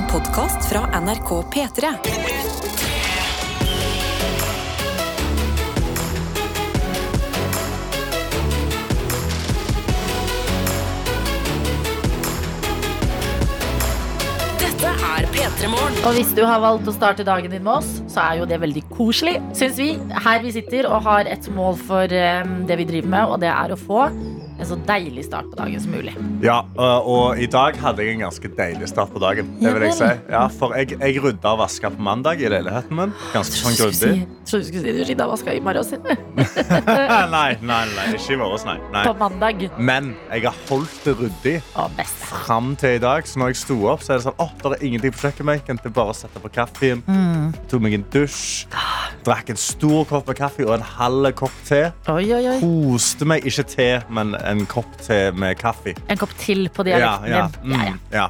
En podkast fra NRK P3. Dette er P3 Morgen. Og hvis du har valgt å starte dagen din med oss, så er jo det veldig koselig, syns vi. Her vi sitter og har et mål for eh, det vi driver med, og det er å få en så deilig start på dagen som mulig. Ja, og, og i dag hadde jeg en ganske deilig start på dagen. Det vil jeg si. Ja, for jeg, jeg rydda og vaska på mandag i leiligheten min. Ganske sånn grundig. Trodde du skulle si du rydda og vaska i morges. nei, nei, nei, ikke i morges, nei. nei. På mandag. Men jeg har holdt det ryddig fram til i dag. Så når jeg sto opp, så er det sånn Åh, det er ingenting på kjøkkenbenken. Det er bare å sette på kaffen. Mm. Tok meg en dusj. Drakk en stor kopp med kaffe og en halv kopp te. Oi, oi, oi. Koste meg. Ikke te, men en kopp te med kaffe. En kopp til på Ja, dialekten ja, din. Ja, ja. mm, ja.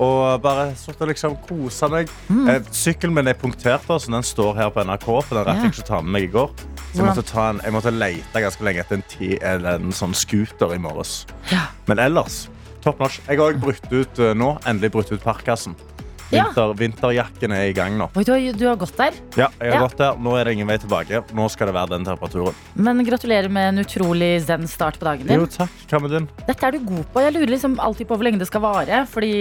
Og bare satt og liksom kosa meg. Mm. Eh, sykkelen min er punktert, så den står her på NRK. For den rakk jeg ikke å ta med meg i går. Så jeg måtte, ta en, jeg måtte lete ganske lenge etter en, ti, en sånn scooter i morges. Ja. Men ellers, top notch. Jeg har også brutt ut eh, nå. Endelig brutt ut parkassen. Vinter, vinterjakken er i gang nå. Oi, du, har, du har gått der. Ja, jeg har gått der. Nå er det ingen vei tilbake. Nå skal det være den temperaturen. Men gratulerer med en utrolig zen start på dagen din. Jo, takk. Hva med din? Dette er du god på. Jeg lurer liksom alltid på hvor lenge det skal vare. Fordi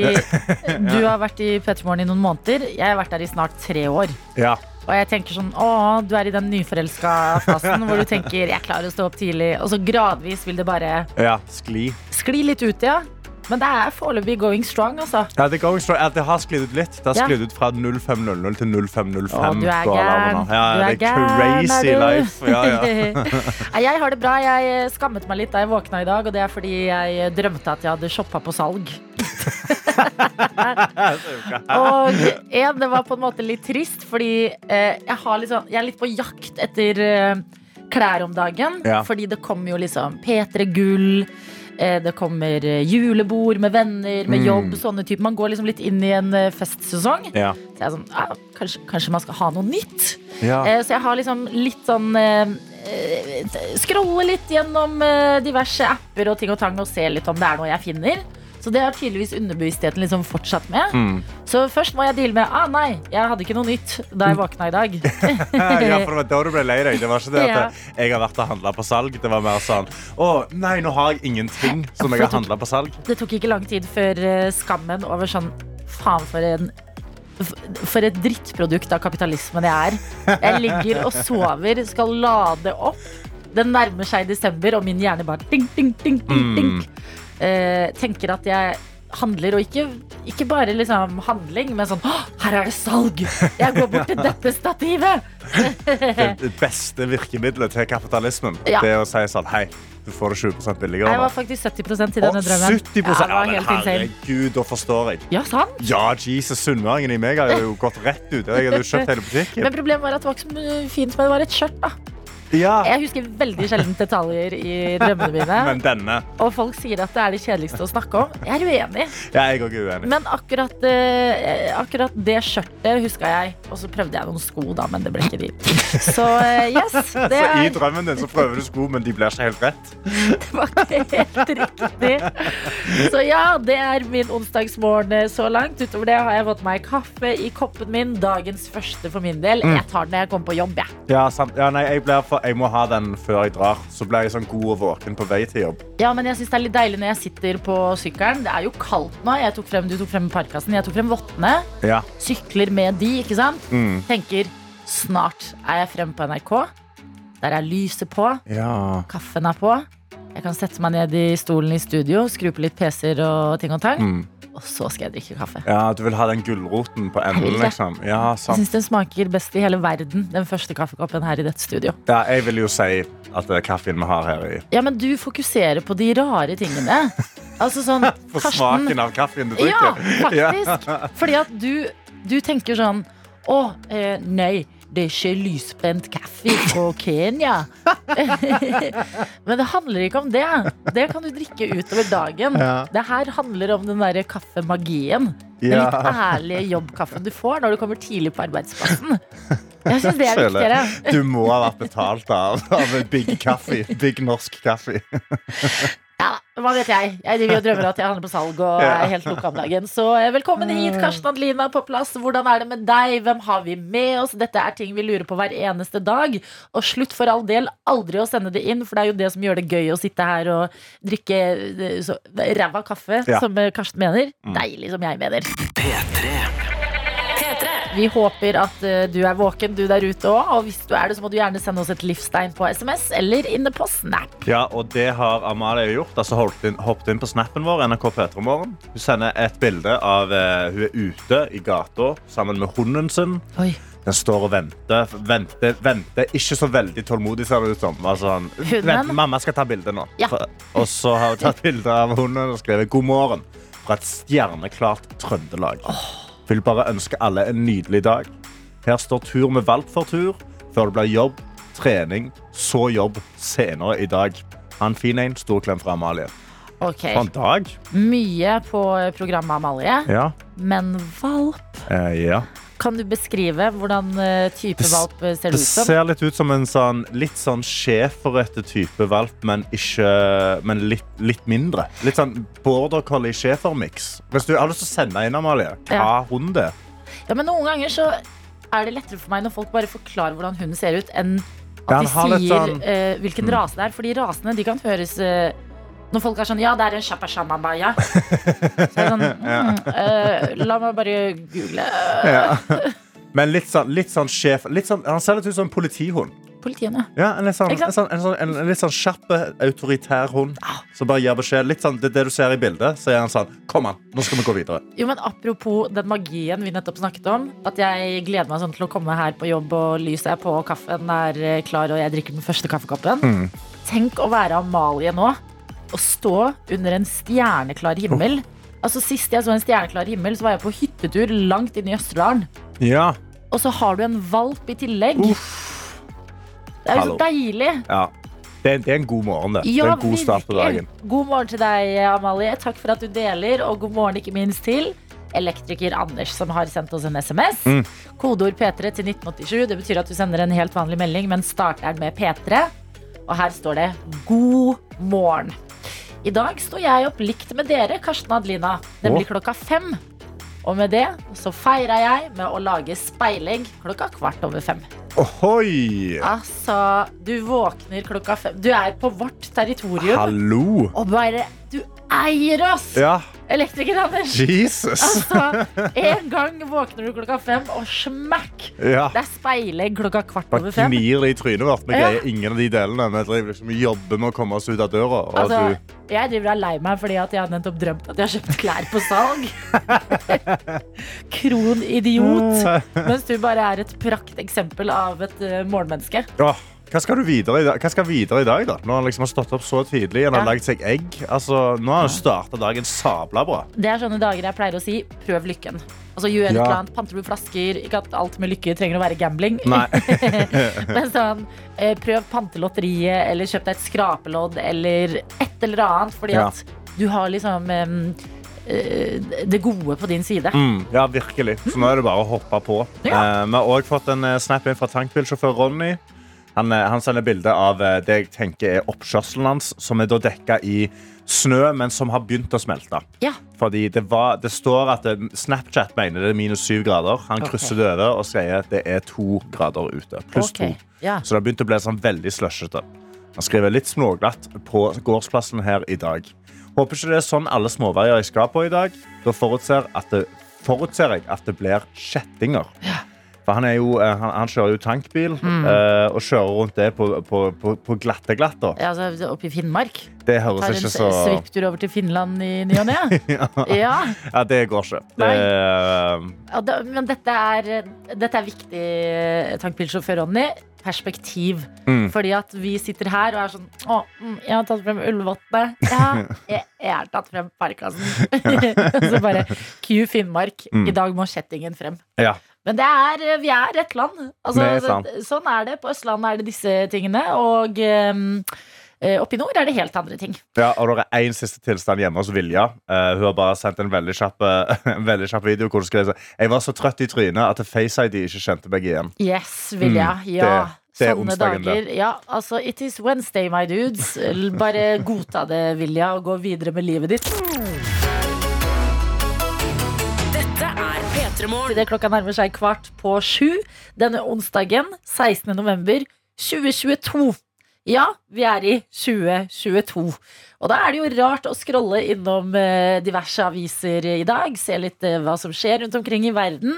du har vært i Petermorgen i noen måneder. Jeg har vært der i snart tre år. Ja. Og jeg tenker sånn, å, du er i den nyforelska fasen hvor du tenker jeg klarer å stå opp tidlig. Og så gradvis vil det bare ja. Skli. skli litt ut, ja. Men det er foreløpig going strong, altså. Ja, det, going strong. Det har sklidd ut litt. Det har sklidd ut fra 0500 til 0505. Å, du er gæren. Ja, Du er gæren, crazy er du? life. Ja, ja. Jeg har det bra. Jeg skammet meg litt da jeg våkna i dag, og det er fordi jeg drømte at jeg hadde shoppa på salg. Og en, det var på en måte litt trist, fordi eh, jeg, har litt sånn, jeg er litt på jakt etter eh, klær om dagen. Ja. Fordi det kommer jo liksom P3 Gull. Eh, Det kommer eh, julebord med venner, med Mm. jobb. sånne typer. Man går liksom litt inn i en eh, festsesong. Ja. Så jeg er sånn, ah, kanskje, kanskje man skal ha noe nytt? Ja. Så jeg har liksom litt sånn Scrolle litt gjennom diverse apper og ting og tang og se litt om det er noe jeg finner. Så det har tydeligvis underbevisstheten liksom fortsatt med. Mm. Så først må jeg deale med ah nei, jeg hadde ikke noe nytt da jeg våkna i dag. ja, for det var da du ble lei deg. Det var ikke det at Ja. jeg har vært og handla på salg. Det var mer sånn Å, nei, nå har jeg ingenting som jeg har handla på salg. Det tok ikke lang tid før eh, skammen over sånn faen for en for et drittprodukt av kapitalismen jeg er. Jeg ligger og sover, skal lade opp. Den nærmer seg desember, og min hjerne bare ding, ding, ding, ding, Mm. Eh, tenker at jeg handler, og ikke, ikke bare liksom handling, men sånn her er det salg! Jeg går bort til dette stativet! Det, det beste virkemidlet til kapitalismen Ja. Det er å si sånn Hei, du får det 20 billigere. Jeg var faktisk 70% i denne drømmen. 70 Ja, ja, men. Herregud, da forstår jeg. Ja, sant? Ja, Jesus, sunnmøringen i meg har jo gått rett ut. Jeg hadde jo kjøpt hele butikken. Men problemet var at det var ikke så fint, men det var et skjørt. da Ja, Jeg husker veldig sjelden detaljer i drømmene mine. men denne Og folk sier at det er det kjedeligste å snakke om. Jeg er uenig. Jeg er ikke uenig. Men akkurat, eh, akkurat det skjørtet huska jeg. Og så prøvde jeg noen sko, da, men det ble ikke de. Så eh, yes, det Så i er, drømmen din så prøver du sko, men de blir ikke helt rett. det var ikke helt riktig. Så ja, det er min onsdagsmorgen eh, så langt. Utover det har jeg fått meg kaffe i koppen min. Dagens første for min del. Jeg tar den når jeg kommer på jobb, jeg. Ja, sant. Ja, nei, jeg, blir for, jeg må ha den før jeg drar. Så blir jeg sånn god og våken på vei til jobb. Ja, men jeg synes det er litt deilig når jeg sitter på sykkelen. Det er jo kaldt nå. Jeg tok frem, du tok frem parkassen. Jeg tok frem vottene. Ja. Sykler med de, ikke sant? Mm. Tenker snart er jeg fremme på NRK. Der er lyset på. ja. Kaffen er på. Jeg kan sette meg ned i stolen i studio, skru på litt PC-er og ting og tang. Mm. Og så skal jeg drikke kaffe. ja, du vil ha den gulroten på enden, liksom? ja. sant. Jeg syns den smaker best i hele verden, den første kaffekoppen her i dette studio. Ja, jeg vil jo si at det er kaffen vi har her i Ja, men du fokuserer på de rare tingene. Altså sånn For Karsten, smaken av kaffen du drikker? Ja, faktisk. Fordi at du, du tenker sånn Å, eh, nei, det er ikke lysbrent kaffe fra Kenya. Men det handler ikke om det. Det kan du drikke utover dagen. Ja. Det her handler om den derre kaffemagien. Den Ja. litt ærlige jobbkaffen du får når du kommer tidlig på arbeidsplassen. Jeg syns det er viktigere. Du må ha vært betalt av, av big Coffee. Big norsk kaffe. Ja, da, hva vet jeg? Jeg driver og drømmer at jeg handler på salg og er helt lukka om dagen. Så eh, velkommen hit, Karsten Adelina på plass. Hvordan er det med deg? Hvem har vi med oss? Dette er ting vi lurer på hver eneste dag. Og slutt for all del aldri å sende det inn, for det er jo det som gjør det gøy å sitte her og drikke eh, så- ræva kaffe, Ja. som eh, Karsten mener. Mm. Deilig, som jeg mener. P3. Vi håper at eh, du er våken, du der ute òg. Og hvis du er det, så må du gjerne sende oss et livstegn på SMS eller inne på Snap. Ja, og det har Amalie gjort. Altså inn, hoppet inn på snappen vår. NRK P3 Morgen. Hun sender et bilde av uh, hun er ute i gata sammen med hunden sin. Oi. Den står og venter. Venter, venter. Ikke så veldig tålmodig, ser det ut som. Altså, vent, mamma skal ta bilde nå. Ja. Og så har hun tatt bilde av hunden og skrevet 'God morgen' fra et stjerneklart Trøndelag. Vil bare ønske alle en nydelig dag. Her står tur med valp for tur, før det blir jobb, trening, så jobb senere i dag. Ha en fin en. Stor klem fra Amalie. Ok, For en dag. Mye på programmet, Amalie. Ja. Men valp? Eh, ja. Kan du beskrive hvordan eh, type valp eh, ser det ut som? Det ser litt ut som en sånn, litt sånn schæferete type valp, men, ikke, men litt, litt mindre. Litt sånn border collie schæfer-mix. Hvis du har lyst til å sende inn, Amalie, hva Ja. hund det er. Ja, men noen ganger så er det lettere for meg når folk bare forklarer hvordan hunden ser ut, enn at de sier sånn- uh, hvilken rase det er. Fordi rasene de kan høres eh, Når folk er sånn Ja, det er en shapashamabaya. Så er det sånn mm, eh, La meg bare google. Men litt sånn, litt sånn sjef litt sånn, Han ser litt ut som en politihund. Politiet, ja. Ja, en, litt sånn, Ikke en, sant? sånn, en, sånn, en, en litt sånn kjapp, autoritær hund som bare gir beskjed. Litt sånn, det, det du ser i bildet, så er han sånn Kom an, nå skal vi gå videre. Jo, men Apropos den magien vi nettopp snakket om. At jeg gleder meg sånn til å komme her på jobb, og lyset er på, og kaffen er eh, klar, og jeg drikker den første kaffekoppen. Mm. Tenk å være Amalie nå og stå under en stjerneklar himmel. Altså Sist jeg så en stjerneklar himmel, så var jeg på hyttetur langt inn i Østerdalen. Ja. Og så har du en valp i tillegg. Det er jo så deilig. ja. Det, er- det er en god morgen, det. det er en god start på dagen. God morgen til deg, Amalie. Takk for at du deler, og god morgen ikke minst til elektriker Anders, som har sendt oss en SMS. Mm. Kodeord P3 til 1987. Det betyr at du sender en helt vanlig melding, men starter den med P3. Og her står det 'God morgen'. I dag står jeg opp likt med dere, Karsten og Adelina, blir klokka fem. Og med det så feirer jeg med å lage speilegg klokka kvart over fem. Ohoi! Altså, du våkner klokka fem. Du er på vårt territorium. Hallo! Og bare Du eier oss! Ja, Elektriker Anders. Jesus! Altså, En gang våkner du klokka fem, og smakk! Ja. Det er speilegg klokka kvart over fem. gnir det i trynet vårt. Vi Ja. greier ingen av de delene. Vi driver liksom jobber med å komme oss ut av døra. Altså, jeg driver og lei meg fordi jeg har nettopp drømt at jeg har kjøpt klær på salg. Kronidiot. Mens du bare er et prakteksempel av et uh, morgenmenneske. Åh, hva skal du videre i dag? Hva skal videre i dag da? Når han liksom har stått opp så tidlig og Ja. lagd seg egg. Altså, nå har han starta dagen sabla bra. Det er sånne dager jeg pleier å si prøv lykken. Altså Gjør et eller annet, panter du flasker. Ikke at alt med lykke trenger å være gambling. Men sånn, eh, prøv pantelotteriet, eller kjøp deg et skrapelodd, eller et eller annet. Fordi Ja. at du har liksom eh, det gode på din side. Mm, ja, virkelig. Så nå er det bare å hoppe på. Ja. Eh, vi har òg fått en eh, snap inn fra tankbilsjåfør Ronny. Han, eh, han sender bilde av eh, det jeg tenker er oppkjørselen hans, som er da dekka i snø, men som har begynt å smelte. Ja. Fordi det, var, det står at det, Snapchat mener det er minus syv grader. Han krysser krysser det over og sier det er to grader ute. Pluss Ok, to. Ja. Så det har begynt å bli sånn veldig slushete. Han skriver litt småglatt på gårdsplassen her i dag. Håper ikke det er sånn alle småveier jeg skal på i dag. Da forutser, det, forutser jeg at det blir kjettinger. For han, jo, eh, han, han kjører jo tankbil Mm. eh, og kjører rundt det på, på, på, på glatte glatt. Ja, altså, Oppe i Finnmark. Det høres Tar en ikke så svipptur over til Finland i ny og ne. ja. Ja, det går ikke. Det, Ja, da, men dette er, dette er viktig, tankbilsjåfør Ronny. Perspektiv. Mm. Fordi at vi sitter her og er sånn Å, mm, jeg har tatt frem ullvottene. Ja, jeg, jeg har tatt frem Parkasen. Så bare Q Finnmark. Mm. I dag må kjettingen frem. ja. Men det er, vi er et land. Altså, er sånn er det. På Østlandet er det disse tingene. Og um, oppe i nord er det helt andre ting. Ja, og det er én siste tilstand hjemme hos Vilja. Eh, hun har bare sendt en veldig kjapp, eh, en veldig kjapp video hvor hun skriver sånn Jeg var så trøtt i trynet at Face ID ikke kjente meg igjen. Yes, Vilja. Mm, ja. Det er Sånne det. dager. Ja, altså, it is Wednesday, my dudes. Bare godta det, Vilja, og gå videre med livet ditt. Dette er P3 Morgen. Klokka nærmer seg kvart på sju denne onsdagen, 16. november 2022. Ja, vi er i 2022. Og da er det jo rart å scrolle innom eh, diverse aviser i dag, se litt eh, hva som skjer rundt omkring i verden.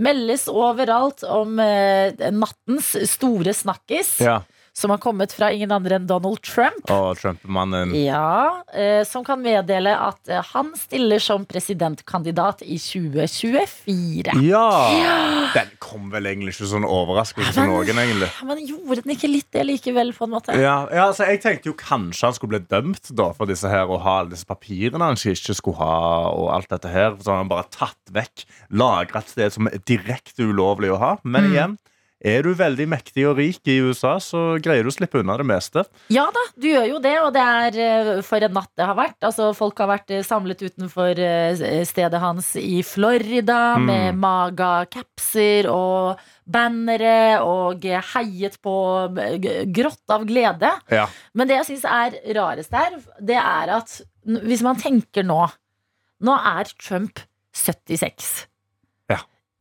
Meldes overalt om eh, nattens store snakkis, Ja. Som har kommet fra ingen andre enn Donald Trump. Oh, Trump-mannen Ja, eh, som kan meddele at eh, han stiller som presidentkandidat i 2024. Ja! Den kom vel egentlig ikke sånn overraskende for noen, egentlig. Men gjorde den ikke litt det likevel, på en måte? Ja, ja, altså Jeg tenkte jo kanskje han skulle bli dømt da for disse her og ha alle disse papirene han ikke skulle ha. Og alt dette her Så han bare tatt vekk lagret et sted som er direkte ulovlig å ha. Men Mm. igjen, er du veldig mektig og rik i USA, så greier du å slippe unna det meste. Ja da, du gjør jo det, og det er eh, for en natt det har vært. Altså, folk har vært eh, samlet utenfor eh, stedet hans i Florida Mm. med maga-capser og bannere og heiet på grått av glede. Ja. Men det jeg syns er rarest her, det er at hvis man tenker nå Nå er Trump 76.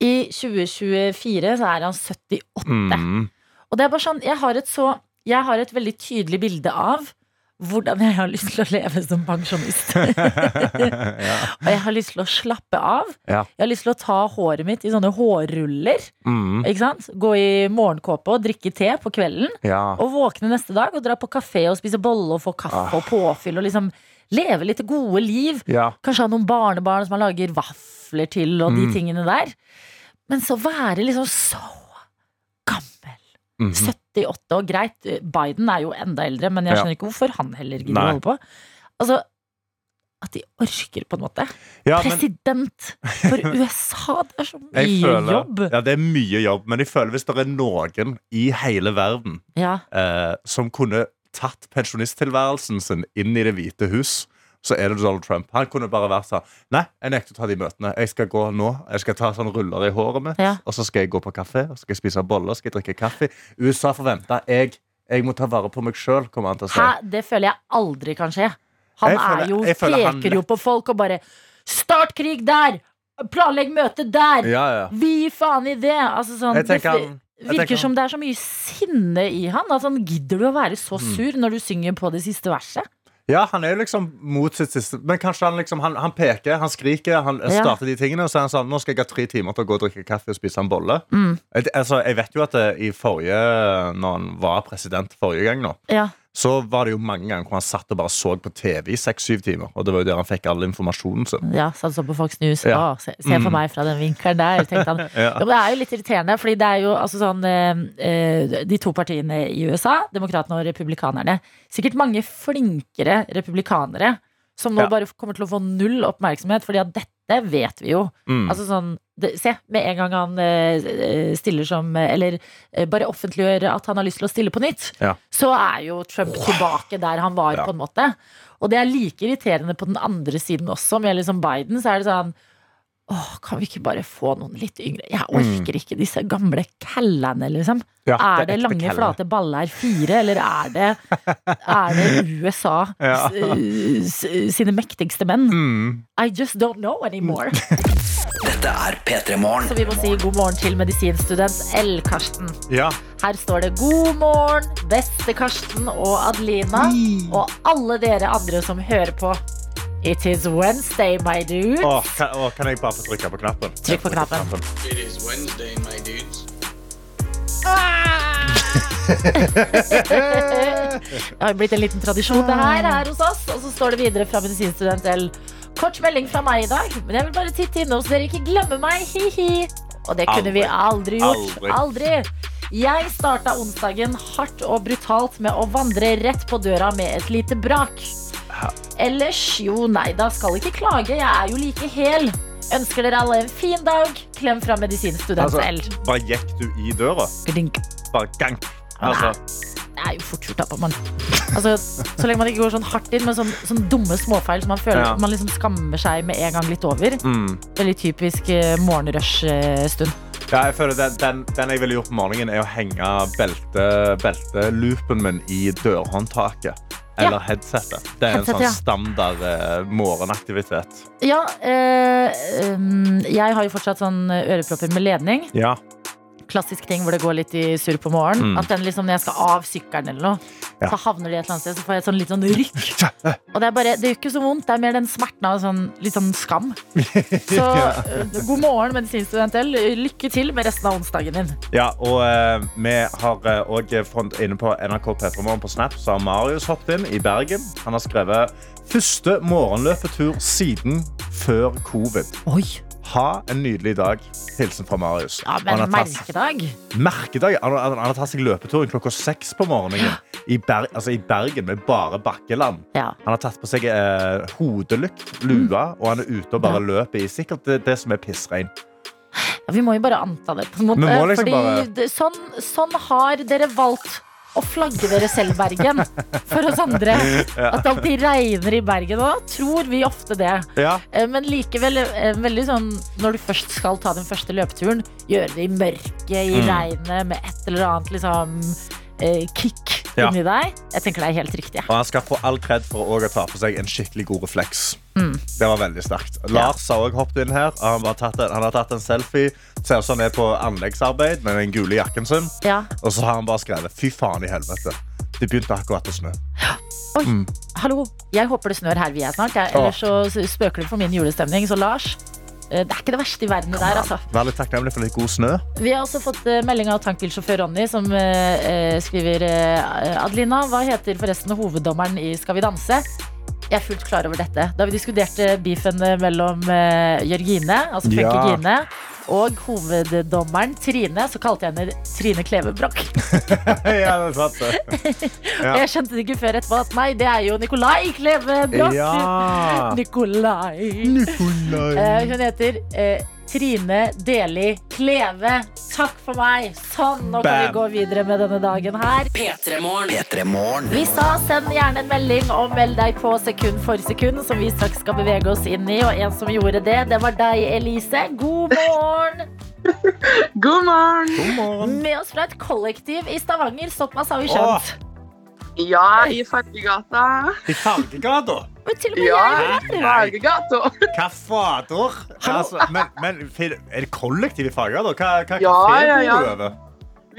I 2024 så er han 78. Mm. Og det er bare sånn, jeg har et så Jeg har et veldig tydelig bilde av hvordan jeg har lyst til å leve som pensjonist. ja. Og jeg har lyst til å slappe av. Ja. Jeg har lyst til å ta håret mitt i sånne hårruller. Mm. Gå i morgenkåpe og drikke te på kvelden. ja. Og våkne neste dag og dra på kafé og spise bolle og få kaffe og påfyll. Og liksom leve litt gode liv. Kanskje ha noen barnebarn som man lager vafler til, og de Mm. tingene der. Men så være liksom så gammel. Mhm. 78 og greit, Biden er jo enda eldre, men jeg Ja. skjønner ikke hvorfor han heller gidder å holde på. Altså, at de orker, på en måte. ja, men President for USA, det er så mye føler, jobb. Ja, det er mye jobb, men jeg føler hvis det er noen i hele verden Ja, eh, som kunne tatt pensjonisttilværelsen sin inn i Det hvite hus, så er det Donald Trump. Han kunne bare vært sånn Nei, jeg nekter å ta de møtene. Jeg skal gå nå. Jeg skal ta sånn ruller i håret mitt, Ja. og så skal jeg gå på kafé, og så skal jeg spise boller, skal jeg drikke kaffe. USA forventer jeg Jeg må ta vare på meg sjøl, kommer han til å si. Hæ? Det føler jeg aldri kan skje. Han føler- er jo, peker han jo på folk og bare Start krig der! Planlegg møte der! Ja, ja. Vi faen i det! Altså sånn, det han- virker som det er så mye sinne i han. Altså, gidder du å være så Mm. sur når du synger på det siste verset? Ja, han er jo liksom mot sitt siste Men kanskje han liksom Han, han peker, han skriker, han Ja. starter de tingene, og så er han sånn Nå skal jeg ha tre timer til å gå og drikke kaffe og spise en bolle. Mm. Altså, jeg vet jo at det, i forrige Når han var president forrige gang nå, Ja. Så var det jo mange ganger hvor han satt og bare så på TV i seks-syv timer. Og det var jo der han fikk all informasjonen sin. Ja, så han så på Fox News. Ja. Å, se, se for Mm. meg fra den vinkelen der, tenkte han. Ja. Jo, men det er jo litt irriterende, fordi det er jo altså sånn eh, eh, De to partiene i USA, Demokratene og Republikanerne, sikkert mange flinkere republikanere som nå Ja. bare kommer til å få null oppmerksomhet, fordi at dette vet vi jo. Mm. Altså sånn, se, med en gang han eh, stiller som Eller eh, bare offentliggjør at han har lyst til å stille på nytt, Ja. så er jo Trump tilbake der han var, Ja. på en måte. Og det er like irriterende på den andre siden også, med liksom Biden. Så er det sånn Åh, kan vi ikke bare få noen litt yngre? Jeg orker ikke disse gamle callene, liksom. Ja, Er det ekte lange, kelle. flate baller fire, eller er det, er det USA sine mektigste menn? Mm. I just don't know anymore. Dette er P3 Morgen. Så vi må si god morgen til medisinstudent L. Karsten. Ja. Her står det god morgen, beste Karsten og Adelina. Og alle dere andre som hører på. It is Wednesday, my dudes. Åh, kan, åh, kan jeg bare få trykke på knappen? Trykk på knappen. It is Wednesday, my dudes. Det har blitt en liten tradisjon det her, her hos oss. Og så står det videre fra medisinstudent L. Kort melding fra meg i dag, men jeg vil bare titte innom så dere ikke glemmer meg. Hi-hi. Og det kunne vi aldri gjort. Aldri. Aldri. Jeg starta onsdagen hardt og brutalt med å vandre rett på døra med et lite brak. Ellers, jo nei da, skal ikke klage. Jeg er jo like hel. Ønsker dere alle en fin dag. Klem fra medisinstudent Altså, bare gikk du i døra? Bare gang. Altså, Det er jo fort gjort, da, Man. Altså, så lenge man ikke går sånn hardt inn med sånn, sånn dumme småfeil som man føler Ja. man liksom skammer seg med en gang litt over. Mm. Veldig typisk eh, morgenrush-stund. Ja, jeg føler den, den, den jeg ville gjort på morgenen, er å henge belte, belteloopen min i dørhåndtaket. Eller headsetet. Det er en sånn ja. standard eh, morgenaktivitet. Ja, eh, um, jeg har jo fortsatt sånn ørepropper med ledning. Ja. Klassisk ting hvor det går litt i surr på morgenen. Mm. At den liksom, når jeg skal av sykkelen eller noe, Ja. så havner de et eller annet sted, så får jeg et sånn litt sånn rykk. Og det er bare, det gjør ikke så vondt, det er mer den smerten av sånn, litt sånn skam. Så eh, god morgen, medisinstudent L. Lykke til med resten av onsdagen din. Ja, og eh, vi har òg fått inne på NRK P3 Morgen på Snap, så har Marius hoppet inn i Bergen. Han har skrevet første morgenløpetur siden før covid. Oi, Ha en nydelig dag. Hilsen fra Marius. ja, men merkedag. Merkedag. Han, han, han har tatt seg løpeturen klokka seks på morgenen i, Ber altså, i Bergen med bare bakkeland. Ja. Han har tatt på seg eh, hodelykt, lua, og han er ute og bare løper i sikkert det, det som er pissregn. Ja, vi må jo bare anta det. på en måte. Liksom Fordi bare- det, sånn, sånn har dere valgt å flagge dere selv, Bergen, for oss andre. At det alltid regner i Bergen òg, tror vi ofte det. Ja. Eh, Men likevel eh, veldig sånn når du først skal ta den første løpeturen, gjøre det i mørket, i Mm. regnet, med et eller annet liksom eh, kick Ja. inni deg. Jeg tenker det er helt riktig. Og han skal få all kred for å ta på seg en skikkelig god refleks. Mm. Det var veldig sterkt. Lars har òg hoppet inn her. Han, tatt en, han har tatt en selfie. Ser ut som han er på anleggsarbeid med den gule jakken sin. Ja. Og så har han bare skrevet 'fy faen i helvete'. Det begynte akkurat å snø. Hallo, jeg håper det snør her vi er snart. Jeg, ellers så spøker det for min julestemning. Så Lars, det er ikke det verste i verden der, altså. Vær litt takknemlig for litt god snø. Vi har også fått eh, melding av tankbilsjåfør Ronny, som eh, eh, skriver eh, Adelina, hva heter forresten hoveddommeren i Skal vi danse? Jeg er fullt klar over dette. Da vi diskuterte beefen eh, mellom eh, Jørgine, altså Ja. Funky Gine, og hoveddommeren Trine, så kalte jeg henne Trine Klevebrok. ja, det sant det. Ja. Jeg skjønte det ikke før etterpå at nei, det er jo Nikolai Klevebrok. Ja. Nikolai. Eh, hun heter eh, Trine Deli Kleve. Takk for meg. Sånn, nå kan vi gå videre med denne dagen her. P3morgen. P3 Morgen. Vi sa send gjerne en melding og meld deg på sekund for sekund, som vi straks skal bevege oss inn i. Og en som gjorde det, det var deg, Elise. God morgen! God morgen! God morgen. Med oss fra et kollektiv i Stavanger. Såpass har vi skjønt. Ja, i Fargegata. I Fargegata? Men til og med Ja, jeg i Fargegata. Hva fader? Altså, men, men er det kollektiv i da? Hva, hva Ja, kafé ja, ja. bor du over?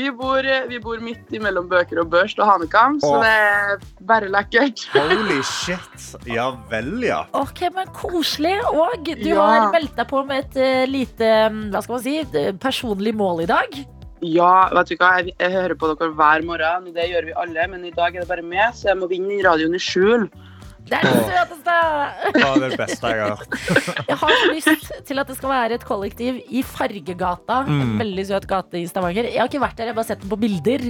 Vi bor, vi bor midt imellom Bøker og Børst og Hanekam, så det er bare lekkert. Holy shit. Ja vel, ja. Ok, men koselig. Og du Ja. har meldt deg på med et eh, lite hva skal man si, eh, personlig mål i dag. Ja, vet du hva, jeg, jeg hører på dere hver morgen, det gjør vi alle, men i dag er det bare meg, så jeg må vinne radioen i skjul. Det er det søteste! Det var det beste jeg har hørt. Jeg har så lyst til at det skal være et kollektiv i Fargegata. En Mm. veldig søt gate i Stavanger. Jeg har ikke vært der, jeg har bare sett den på bilder.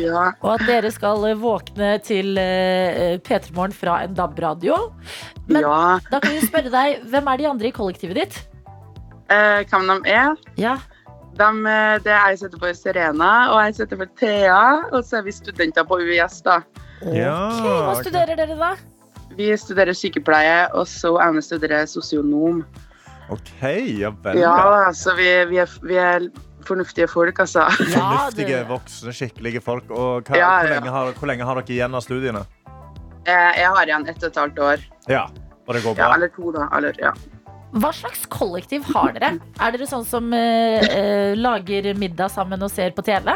Ja, Og at dere skal eh, våkne til uh, P3 Morgen fra en DAB-radio. Men ja. da kan vi spørre deg, hvem er de andre i kollektivet ditt? Eh, hvem de er? Ja, De, eh, det er jeg setter for Serena, og jeg setter for Thea, og så er vi studenter på UiS da. Ja, ok. Hva studerer dere da? Vi studerer sykepleie, og så er studerer sosionom. OK, ja vel. Ja, altså vi, vi, er, vi er fornuftige folk, altså. Fornuftige, voksne, skikkelige folk. Og hva, Ja, hvor, lenge har, hvor lenge har dere igjen av studiene? Eh, Jeg har igjen ett og et halvt år. Ja, og det går Ja, bra? eller to, da. Eller, ja. Hva slags kollektiv har dere? Er dere sånn som eh, eh, lager middag sammen og ser på TV?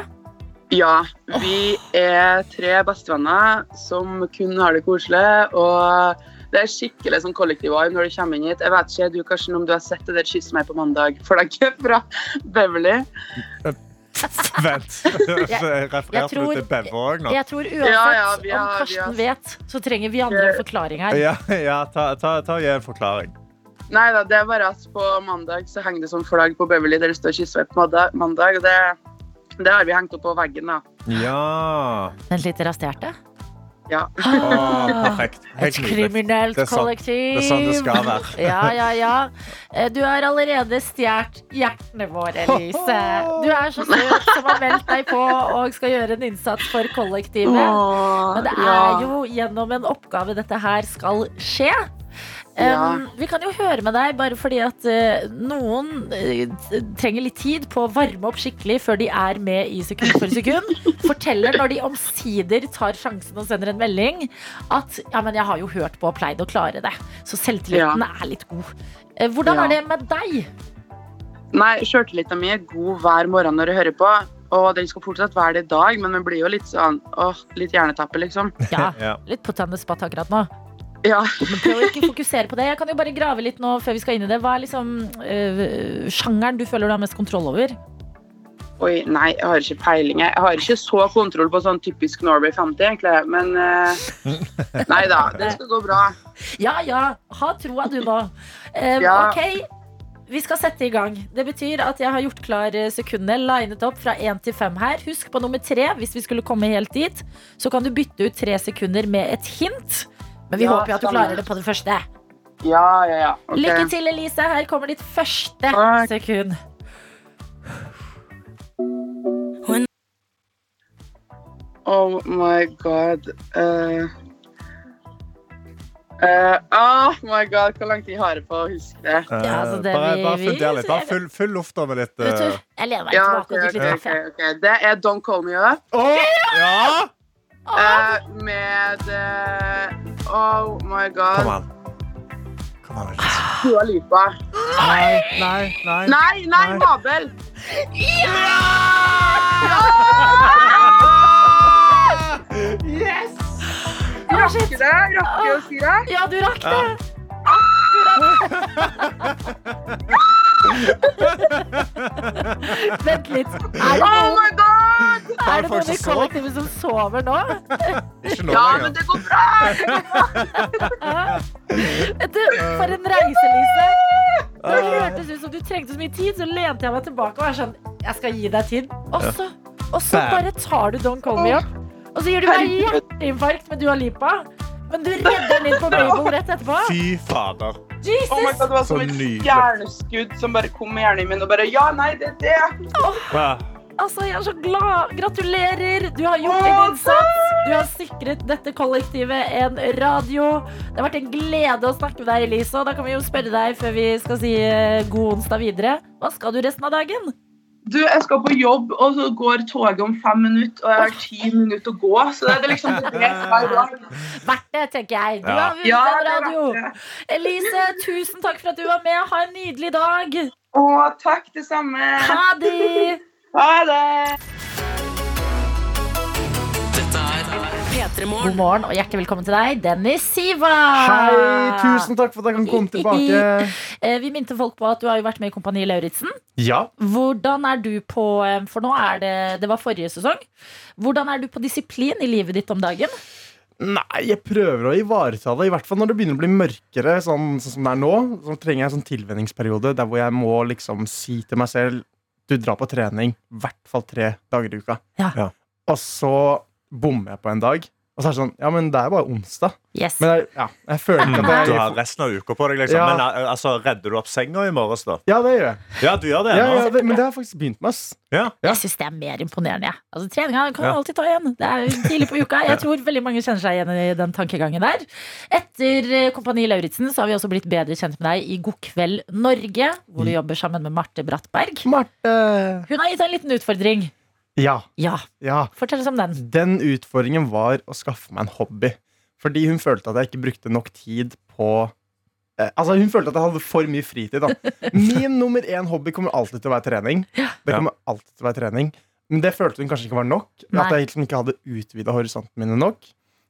Ja. Vi er tre bestevenner som kun har det koselig. Og det er skikkelig sånn kollektiv vibe når du kommer inn hit. Jeg vet ikke, du Karsten, om du har sett det der 'Kyss meg på mandag'-flagget fra Beverly? Vent. Refererte du til Bevve òg nå? Jeg tror uansett Ja, ja, har- om Karsten har- vet, så trenger vi andre en forklaring her. Ja, ja ta, ta, ta og gi en forklaring. Nei da, det er bare at på mandag så henger det sånn flagg på Beverly der det står 'Kyss meg på mandag og det, det har vi hengt opp på veggen, da. Ja. Den litt rasterte? Ja. Åh, perfekt. Et kriminelt Det kollektiv. Det er sånn det skal være. Ja, ja, ja. Eh, Du har allerede stjålet hjertene våre, Elise. Du er så søt som har meldt deg på og skal gjøre en innsats for kollektivet. Men det er jo gjennom en oppgave dette her skal skje. Ja. Um, vi kan jo høre med deg, bare fordi at uh, noen uh, trenger litt tid på å varme opp skikkelig før de er med i Sekund for sekund. Forteller når de omsider tar sjansen og sender en melding at ja, men jeg har jo hørt på og pleid å klare det. Så selvtilliten er litt god. Uh, hvordan Ja. er det med deg? Nei, sjøltilliten min er god hver morgen når jeg hører på. Og den skal fortsatt være det i dag, men vi blir jo litt sånn åh, litt hjernetappe, liksom. Ja, Ja. litt på tennisbatt akkurat nå. Ja. Men prøv å ikke fokusere på det. Jeg kan jo bare grave litt nå før vi skal inn i det. Hva er liksom øh, sjangeren du føler du har mest kontroll over? Oi, nei, jeg har ikke peiling. Jeg har ikke så kontroll på sånn typisk Norway 50, egentlig. Men øh, nei da, det skal gå bra. Ja, ja. Ha troa du nå. Um, Ja. Ok, vi skal sette i gang. Det betyr at jeg har gjort klar eh, sekundene, linet opp fra én til fem her. Husk på nummer tre, hvis vi skulle komme helt dit, så kan du bytte ut tre sekunder med et hint. Men vi Ja, håper jo at du klarer det på det første. Ja, ja, ja. Okay. Lykke til, Elise. Her kommer ditt første Takk. sekund. Oh my god. Uh, uh, oh my god, hvor lang tid har jeg på å huske det? Ja, altså, det bare vi- bare funder litt. Bare fyll, fyll lufta med litt eh, jeg lener meg Ja, tilbake ok, og drikker litt kaffe. ok, ok. Det er Don't Call Me Up Oh, ja! Eh, med uh, Oh my Kom god. an. Kom an. Dua Lipa. Nei, nei, nei. Nei, nei, Nei. Mabel! Yes! Rakk det? Rakk å si det? Ja, du rakk det! Vent litt. Er det Oh noen, my god! er det noen i som kollektivet som sover nå? Ja, men det går bra! Du, for en reise, Lise. Det hørtes ut som du trengte så mye tid, så lente jeg meg tilbake og var sånn Jeg skal gi deg tid. Og så, og så bare tar du Don't Call Me Up. Og så gir du meg hjerteinfarkt med Dua Lipa. Men du redder den inn på Mabel rett etterpå. Fy fader. Jesus! Oh my god, Det var som et stjerneskudd som bare kom i hjernen min og bare Ja, nei, det er det! Oh. Altså, jeg er så glad. Gratulerer. Du har gjort en innsats. Du har sikret dette kollektivet en radio. Det har vært en glede å snakke med deg, Elise. Og da kan vi jo spørre deg før vi skal si eh, god onsdag videre. Hva skal du resten av dagen? Du, jeg skal på jobb, og så går toget om fem minutter, og jeg har ti minutter å gå. Så det er liksom det er hver dag. Verdt det, tenker jeg. Du har vunnet Ja, en radio. Elise, tusen takk for at du var med. Ha en nydelig dag. Å, takk, det samme. Ha det. Ha det. God Morgen. og hjertelig velkommen til deg, Dennis Siva. Hei, tusen takk for at jeg kan komme tilbake. Eh, Vi minte folk på at du har jo vært med i Kompani Lauritzen. Ja, Hvordan er du på eh, For nå er det Det var forrige sesong. Hvordan er du på disiplin i livet ditt om dagen? Nei, jeg prøver å ivareta det. I hvert fall når det begynner å bli mørkere, sånn, sånn som det er nå. Så trenger jeg en sånn tilvenningsperiode der hvor jeg må liksom si til meg selv Du drar på trening i hvert fall tre dager i uka. Ja. Ja. Og så bommer jeg på en dag. Og så er det sånn Ja, men det er bare onsdag. Yes. Men jeg, ja, jeg føler ikke Du har resten av uka på deg, liksom. Ja. Men eh, altså, redder du opp senga i morges, da? Ja, det gjør jeg. Ja, du gjør det Ja, ja, det, men det har jeg faktisk begynt med. ass. Ja. Ja. Jeg syns det er mer imponerende. jeg. Altså, Treninga kan du Ja. alltid ta igjen. Det er tidlig på uka. Jeg tror veldig mange kjenner seg igjen i den tankegangen der. Etter eh, Kompani Lauritzen så har vi også blitt bedre kjent med deg i God kveld Norge, hvor du jobber sammen med Marte Brattberg. Marte Hun har gitt deg en liten utfordring. Ja. Ja, Ja. fortell oss om den. Den utfordringen var å skaffe meg en hobby. Fordi hun følte at jeg ikke brukte nok tid på eh, Altså Hun følte at jeg hadde for mye fritid. da Min nummer én hobby kommer alltid til å være trening. Det kommer alltid til å være trening Men det følte hun kanskje ikke var nok. Nei. At jeg liksom ikke hadde utvida horisontene mine nok.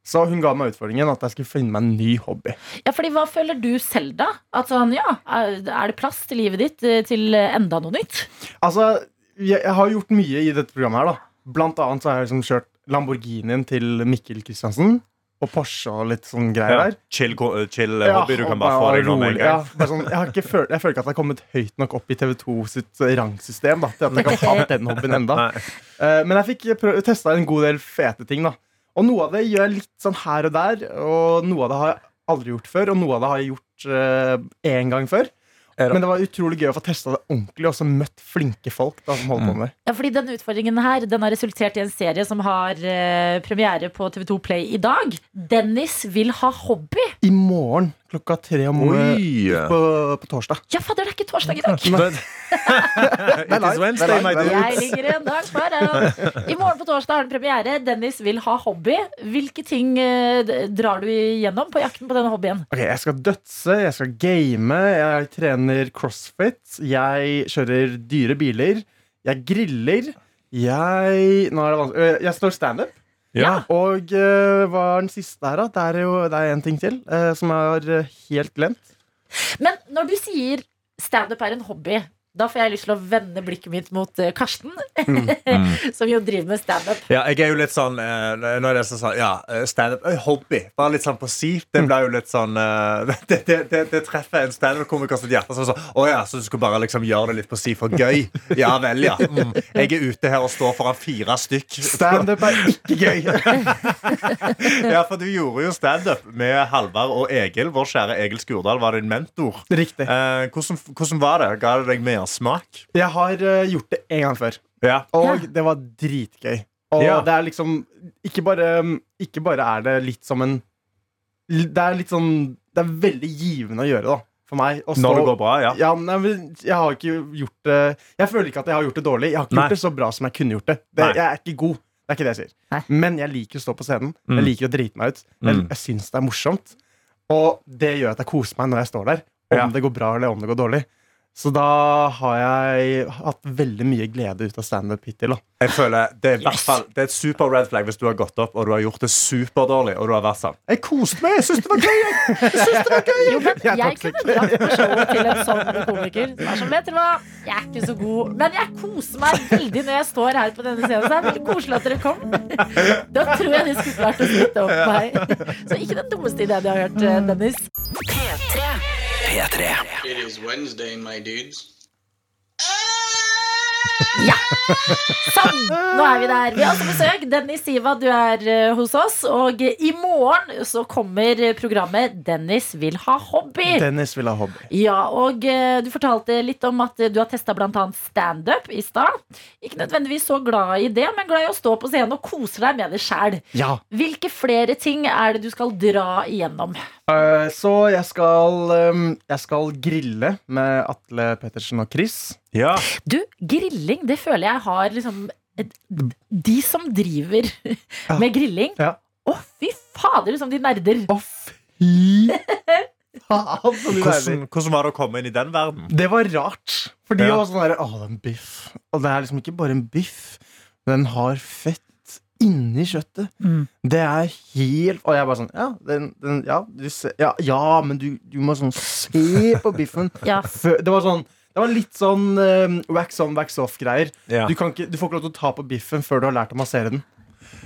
Så hun ga meg utfordringen at jeg skulle finne meg en ny hobby. Ja, fordi Hva føler du selv, da? At sånn, ja, Er det plass til livet ditt eh, til enda noe nytt? Altså, jeg, jeg har gjort mye i dette programmet her, da. Blant annet så har jeg liksom kjørt Lamborghinien til Mikkel Kristiansen. Og Porsche og litt sånn greier Ja. der. Chill, chill Ja, hobby du kan bare få deg noe med en gang. Ja, sånn, jeg, føl, jeg føler ikke at jeg har kommet høyt nok opp i TV2 sitt rangsystem. Da, til at jeg kan ha den hobbyen enda. Eh, Men jeg fikk testa en god del fete ting. da Og noe av det gjør jeg litt sånn her og der, og noe av det har jeg aldri gjort før, og noe av det har jeg gjort én gang før. Men det var utrolig gøy å få testa det ordentlig og også møtt flinke folk da, som holdt på med. Ja, fordi denne utfordringen her Den har resultert i en serie som har eh, premiere på TV2 Play i dag. Dennis vil ha hobby. I morgen klokka tre om morgenen på, på torsdag. Ja, fader, det er ikke torsdag i dag. It is Wednesday, my Det er dude. Jeg ligger en dag foran. I morgen på torsdag har den premiere. Dennis vil ha hobby. Hvilke ting eh, drar du igjennom på jakten på denne hobbyen? Ok, Jeg skal dødse, jeg skal game, jeg trener crossfit, jeg kjører dyre biler, jeg griller, jeg Nå er det vanskelig. øh, Jeg står standup. Ja. Og øh, hva er den siste her, da? Det er jo det er en ting til øh, som jeg har helt glemt. Men når du sier standup er en hobby, da får jeg lyst til å vende blikket mitt mot eh, Karsten, som jo driver med standup. Ja, jeg er jo litt sånn eh, Når det er sånn Ja, eh, standup er Hobby. Bare litt sånn på si. Det blir jo litt sånn eh, det, det, det, det treffer en standup-komiker sitt hjerte. Sånn, sånn, å ja, så du skulle bare liksom gjøre det litt på si for gøy? Ja vel, ja. Mm. Jeg er ute her og står foran fire stykk. Standup er ikke gøy! Ja, for du gjorde jo standup med Halvard og Egil. Vår kjære Egil Skurdal var din mentor. Riktig. Eh, hvordan, hvordan var det? Ga det deg mersmak? Jeg har øh, gjort det en gang før, Ja. og det var dritgøy. Og Ja. det er liksom ikke bare, ikke bare er det litt som en Det er litt sånn Det er veldig givende å gjøre, da. For meg. å Når det går bra, ja. Ja, nei, men jeg har ikke gjort det Jeg føler ikke at jeg har gjort det dårlig. Jeg har ikke Nei. gjort det så bra som jeg kunne gjort det. det Nei. jeg er ikke god. Det er ikke det jeg sier. Nei. Men jeg liker å stå på scenen. Mm. Jeg liker å drite meg ut. Jeg, Mm. jeg syns det er morsomt. Og det gjør at jeg koser meg når jeg står der. Om Ja. det går bra eller om det går dårlig. Så da har jeg hatt veldig mye glede ut av standup hittil. Jeg føler Det er Yes. fall Det er et super red flag hvis du har gått opp og du har gjort det superdårlig. Og du har vært sånn Jeg koste meg! Jeg syns det var gøy! jeg. Synes det var gøy Jo, men Jeg jeg kunne dratt på showet til en sånn komiker som er som, vet dere hva, jeg er ikke så god, men jeg koser meg veldig når jeg står her på denne scenen. Så det er veldig koselig at dere kom. Da tror jeg de skulle klart å smitte opp meg. Så ikke den dummeste ideen jeg har hørt, eh, Dennis. P3. P3. It is Wednesday, my dudes. Ja! Sånn, nå er vi der. Vi har også besøk. Dennis Siva, du er eh, hos oss. Og i morgen så kommer programmet Dennis vil ha hobby. Dennis vil ha hobby. Ja, og eh, du fortalte litt om at du har testa bl.a. standup i stad. Ikke nødvendigvis så glad i det, men glad i å stå på scenen og kose deg med det sjæl. Ja. Hvilke flere ting er det du skal dra igjennom? Eh, Så jeg skal, um, jeg skal grille med Atle Pettersen og Chris. Ja. Du, grilling, det føler jeg har liksom et- De som driver med grilling Å, Ja. fy fader, liksom de nerder. Å, fy de nerder. Hvordan, hvordan var det å komme inn i den verden? Det var rart. For de Ja. var sånn derre Å, det er en biff. Og det er liksom ikke bare en biff. Den har fett inni kjøttet. Mm. Det er helt Og jeg bare sånn Ja, den, den, ja, du ser, ja, ja men du, du må sånn se på biffen. Ja. Det var sånn det var litt sånn uh, wax on, wax off-greier. Ja. Du, du får ikke lov til å ta på biffen før du har lært å massere den.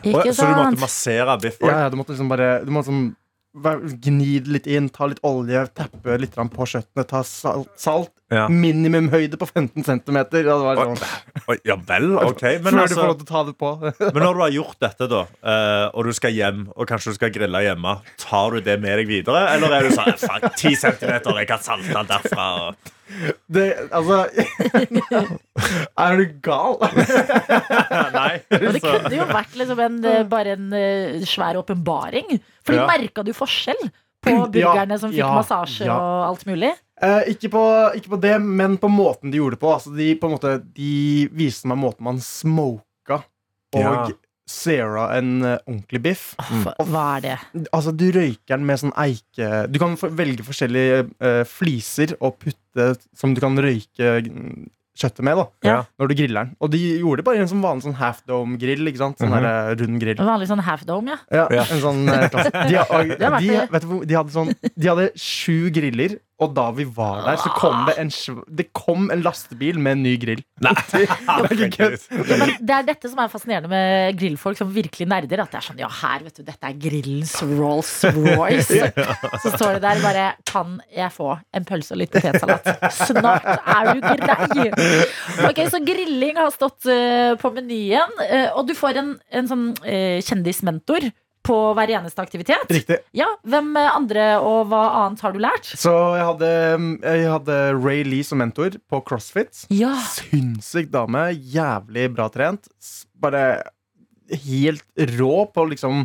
Ikke Så du måtte massere biffen? Ja, ja, du måtte liksom bare Du måtte sånn vær- Gni det litt inn, ta litt olje, teppe litt på kjøttene, ta salt. Ja. Minimumhøyde på 15 cm. Ja, det var sånn. Ja vel, ok Men, altså, får lov til å ta det på. men når du har gjort dette, da, eh, og du skal hjem, og kanskje du skal grille hjemme, tar du det med deg videre? Eller er du sånn fuck, 10 centimeter, jeg kan salte den derfra? og- Det, altså Er du gal? Nei. Og det kunne jo vært liksom en, eh, bare en eh, svær åpenbaring. Fordi Ja. merka du forskjell på burgerne som fikk ja, massasje ja. og alt mulig? Eh, ikke, på, ikke på det, men på måten de gjorde det på. Altså, de, på en måte, de viste meg måten man smoka og Ja. Zera en uh, ordentlig biff. Hva, hva er det? Altså, du røyker den med sånn eike Du kan velge forskjellige uh, fliser og putte som du kan røyke mm, kjøttet med. da Ja. Når du griller den. Og de gjorde det bare i en sånn vanlig sånn half dome-grill. Ikke sant? Sånn der, eh, rund grill. En vanlig sånn half dome, ja. Ja, Ja. En sånn uh. De, og, de, vet du, de, hadde sånn, de hadde sju griller Og da vi var der, så kom det en, det kom en lastebil med en ny grill. Nei, det er ikke kødd. Ja, men det er dette som er fascinerende med grillfolk som virkelig nerder. At det er sånn, ja her, vet du, dette er grillens Rolls Royce. Så står det der bare Kan jeg få en pølse og litt potetsalat? Snart er du grei! Ok, Så grilling har stått eh, på menyen, eh, og du får en, en sånn eh, kjendismentor på hver eneste aktivitet. Riktig. Ja, Hvem andre og hva annet har du lært? Så jeg hadde, jeg hadde Ray Lee som mentor på CrossFit. Ja, Sinnssyk dame. Jævlig bra trent. Bare helt rå på liksom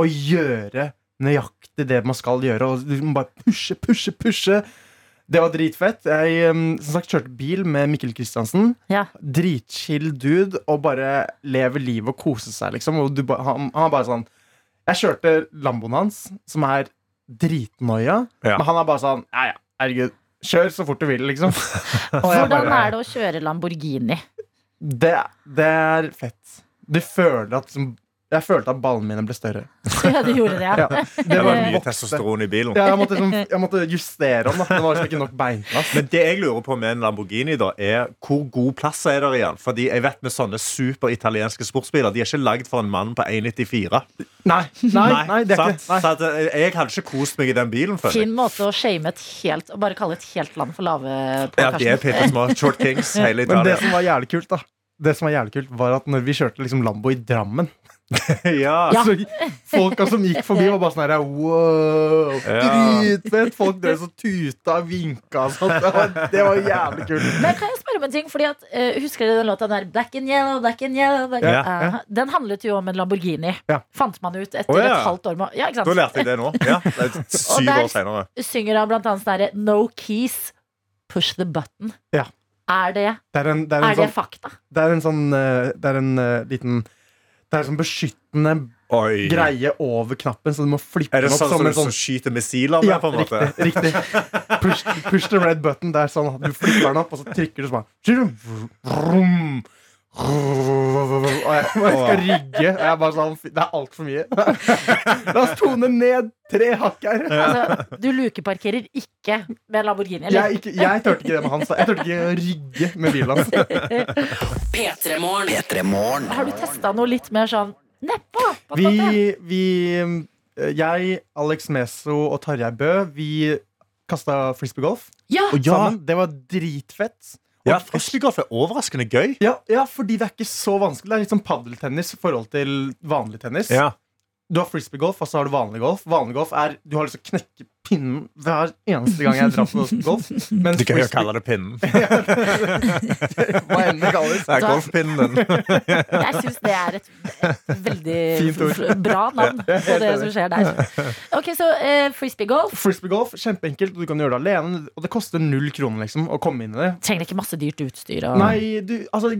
å gjøre nøyaktig det man skal gjøre. Og liksom bare pushe, pushe, pushe. Det var dritfett. Jeg um, som sagt, kjørte bil med Mikkel Kristiansen. ja. Dritchill dude og bare lever livet og koser seg, liksom. Og du, ba- han, han bare sånn Jeg kjørte Lamboen hans, som er dritnoia, Ja. men han er bare sånn Ja, ja, herregud. Kjør så fort du vil, liksom. Hvordan er det å kjøre Lamborghini? det, det er fett. Du føler at liksom, Jeg følte at ballene mine ble større. Ja, du gjorde det, ja. Ja, det var mye vokste. testosteron i bilen. Ja, jeg, måtte, liksom, jeg måtte justere den. Det var liksom ikke nok beinplass. Men det jeg lurer på med en Lamborghini, da er hvor god plass er der igjen? Fordi jeg vet med sånne superitalienske sportsbiler, de er ikke lagd for en mann på 1,94. Nei, nei, nei, det er ikke nei. Så at, eh, jeg hadde ikke kost meg i den bilen. føler. Fin måte å shame et helt Og bare kalle et helt land for lave på, Ja, de er bitte små. Short Kings, hele Men det som var jævlig kult, da Det som var jævlig kult var at når vi kjørte liksom Lambo i Drammen ja. Ja. så Folka som gikk forbi, var bare sånn her Wow, Ja. dritfett! Folk drev så tuta og vinka og sånt. Det var, det var jævlig kult. Men kan jeg spørre om en ting? Fordi at, uh, Husker dere den låta der Black and yellow, black and yellow black Ja, Eh, Den handlet jo om en Lamborghini. Ja. Fant man ut etter oh, ja. et halvt år med Ja, ikke Da lærte jeg det nå. Ja, det er syv år senere. Synger han blant annet sånn derre No keys, push the button. Ja. Er det, Det er en, det er er en, det sånn, fakta? det er en sånn eh, Det er en uh, liten Det er en sånn beskyttende Oi. greie over knappen, så du må flippe Er det den opp sånn som som en du sånn skyter missiler med? Ja, på en måte? riktig. riktig. Push, push the red button. Det er sånn at Du flipper den opp, og så trykker du sånn. Og jeg, og jeg skal rygge. Og jeg bare sånn Det er altfor mye. La oss tone ned tre hakk her. Altså, du lukeparkerer ikke med Lamborghini, eller? Jeg, ikke, jeg tørte ikke det med han. så Jeg tørte ikke å rygge med bilen hans. P3 Morgen. P3 Morgen. Har du testa noe litt mer sånn nedpå? Vi, vi Jeg, Alex Meso og Tarjei Bø, vi kasta frisbeegolf Ja, ja. sammen. Det var dritfett. Ja, Frisbeegolf er overraskende gøy. Ja, ja, fordi det er ikke så vanskelig. Det er litt som padeltennis i forhold til vanlig tennis. Ja. Du har frisbeegolf, og så har du vanlig golf. Vanlig golf er Du har lyst til å knekke pinnen hver eneste gang jeg drar på golf. Mens du kan jo kalle det pinnen. Hva enn det kalles. Det er golfpinnen din. jeg syns det er et, et veldig bra navn på det som skjer der. Ok, så uh, frisbeegolf. Frisbeegolf, kjempeenkelt. Du kan gjøre det alene. Og det koster null kroner liksom å komme inn i det. Trenger ikke masse dyrt utstyr. Og... Nei, du, altså,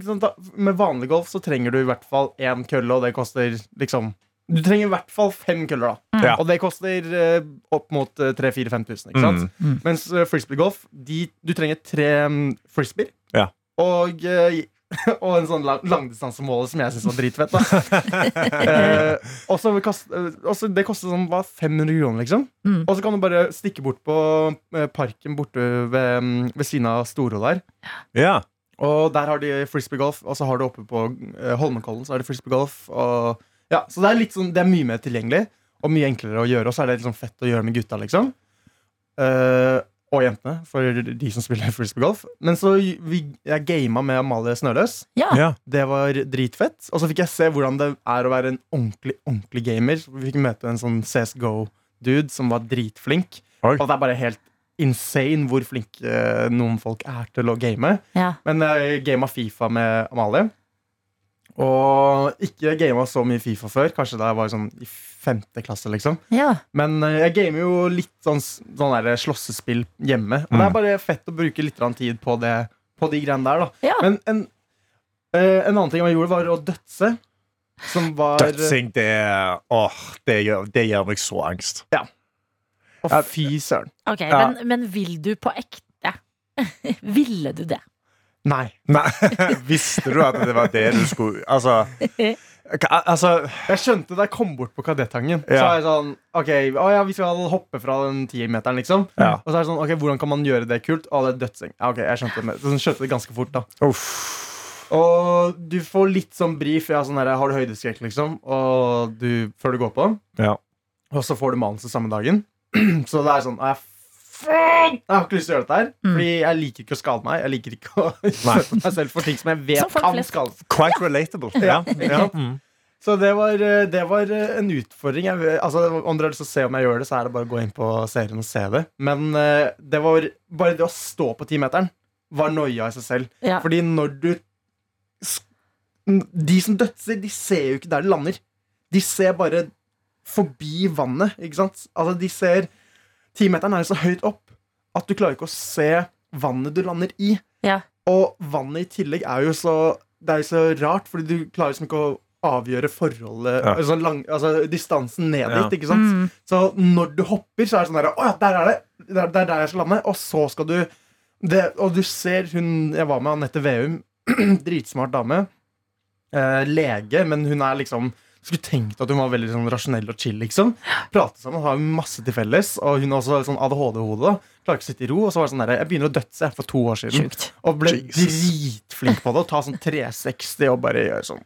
Med vanlig golf så trenger du i hvert fall én kølle, og det koster liksom Du trenger i hvert fall fem køller, da. Ja. Og det koster eh, opp mot uh, 3000-5000. Ikke sant? Mm. Mens uh, frisbeegolf de, Du trenger tre um, frisbeer. Ja. Og, eh, og en sånn lang, langdistansemåler som jeg syns var dritfett. Eh, og så kost- eh, og så Det koster sånn hva, 500 kroner, liksom. Mm. Og så kan du bare stikke bort på eh, parken borte ved, mm, ved siden av Storo der. Ja. Og der har de frisbeegolf, og så har du oppe på uh, Holmenkollen så har de frisbeegolf. Og, ja, så det er, litt sånn, det er mye mer tilgjengelig og mye enklere å gjøre. Og så er det sånn fett å gjøre med gutta, liksom. Eh, og jentene, for de som spiller frisbeegolf. Men så vi, jeg gama med Amalie Snøløs. Ja. ja. Det var dritfett. Og så fikk jeg se hvordan det er å være en ordentlig ordentlig gamer. Så vi fikk møte en sånn CSGO-dude som var dritflink. Oi. Og det er bare helt insane hvor flinke eh, noen folk er til å game. Ja. Men jeg gama Fifa med Amalie. Og ikke gama så mye Fifa før. Kanskje da jeg var sånn i femte klasse. liksom ja. Men eh, jeg gamer jo litt sånn, sånn der slåssespill hjemme. Og det er bare fett å bruke litt tid på, det, på de greiene der. da Ja. Men en, eh, en annen ting jeg gjorde, var å dødse. Som var Dødsing, det Åh, det gjør, det gjør meg så angst. Å, fy søren. Okay, Ja. men, men vil du på ekte? Ville du det? Nei. Nei, Visste du at det var det du skulle Altså, Altså, Jeg skjønte da jeg kom bort på Kadettangen. Så Ja. er jeg sånn Ok, å ja, vi skal hoppe fra den tiermeteren, liksom. Ja. Og så er det sånn, ok, hvordan kan man gjøre det kult? Å, det er dødseng. Ja, ok, jeg skjønte det, så skjønte det ganske fort, da. uff. Og du får litt sånn brief. Ja, sånn her, har du høydeskrekk, liksom? Og du, før du går på. Ja. Og så får du manuset samme dagen. så det er sånn «Nei, faen! Jeg har ikke lyst til å gjøre dette her. Mm. Fordi jeg liker ikke å skade meg. Jeg liker ikke å utføre meg selv for ting som jeg vet kan skade. Quite relatable. Ja. ja. Mm. Så det var, eh, det var eh, en utfordring. Jeg, altså, om dere har lyst til å se om jeg gjør det, så er det bare å gå inn på serien og se det. Men eh, det var bare det å stå på timeteren var noia i seg selv. Ja. Fordi når du De som dødser, de ser jo ikke der de lander. De ser bare forbi vannet, ikke sant? Altså, de ser Timeteren er så høyt opp at du klarer ikke å se vannet du lander i. Ja. Og vannet i tillegg er jo så Det er jo så rart, fordi du klarer liksom ikke å avgjøre forholdet Ja. altså, lang, altså distansen ned Ja. ikke sant? Mm. Så når du hopper, så er det sånn der Å ja, der er det! Det er det er der jeg skal lande. Og så skal du det, Og du ser hun Jeg var med Anette Veum. Dritsmart dame. Eh, lege, men hun er liksom skulle tenkt at hun var veldig sånn rasjonell og chill. liksom Prate sammen, har masse til felles. Og hun har også sånn ADHD-hode. Klarer ikke å sitte i ro. Og så var det sånn der, Jeg begynner å dødse for to år siden. Sjukt. Og ble Jesus. dritflink på det. Og ta sånn 360 og bare gjøre sånn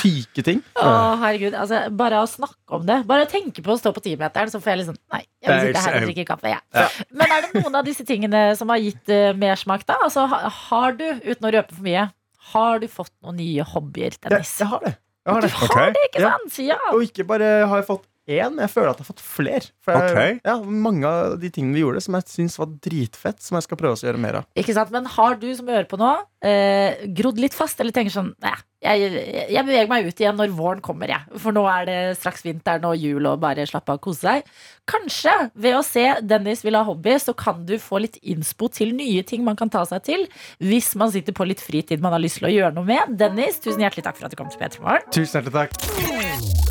syke ting. Å, herregud. Altså, bare å snakke om det. Bare å tenke på å stå på timeteren, så får jeg liksom Nei, jeg vil sitte her og drikke kaffe. Jeg. Men er det noen av disse tingene som har gitt uh, mersmak, da? Altså, har du, uten å røpe for mye, har du fått noen nye hobbyer, Jeg, Dennis? jeg har det. Jeg har Du har det, ikke Ja. sant? Ja. Og ikke bare har jeg fått én, men jeg føler at jeg har fått flere. For jeg, okay. ja, mange av de tingene vi gjorde som jeg syns var dritfett, som jeg skal prøve å gjøre mer av. Ikke sant? Men har du som hører på nå, eh, grodd litt fast, eller tenker sånn Nei, jeg, jeg beveger meg ut igjen når våren kommer, jeg. For nå er det straks vinteren og jul og bare slappe av og kose seg. Kanskje ved å se Dennis vil ha hobby, så kan du få litt innspo til nye ting man kan ta seg til hvis man sitter på litt fritid man har lyst til å gjøre noe med. Dennis, tusen hjertelig takk for at du kom til P3 Morgen. Tusen hjertelig takk.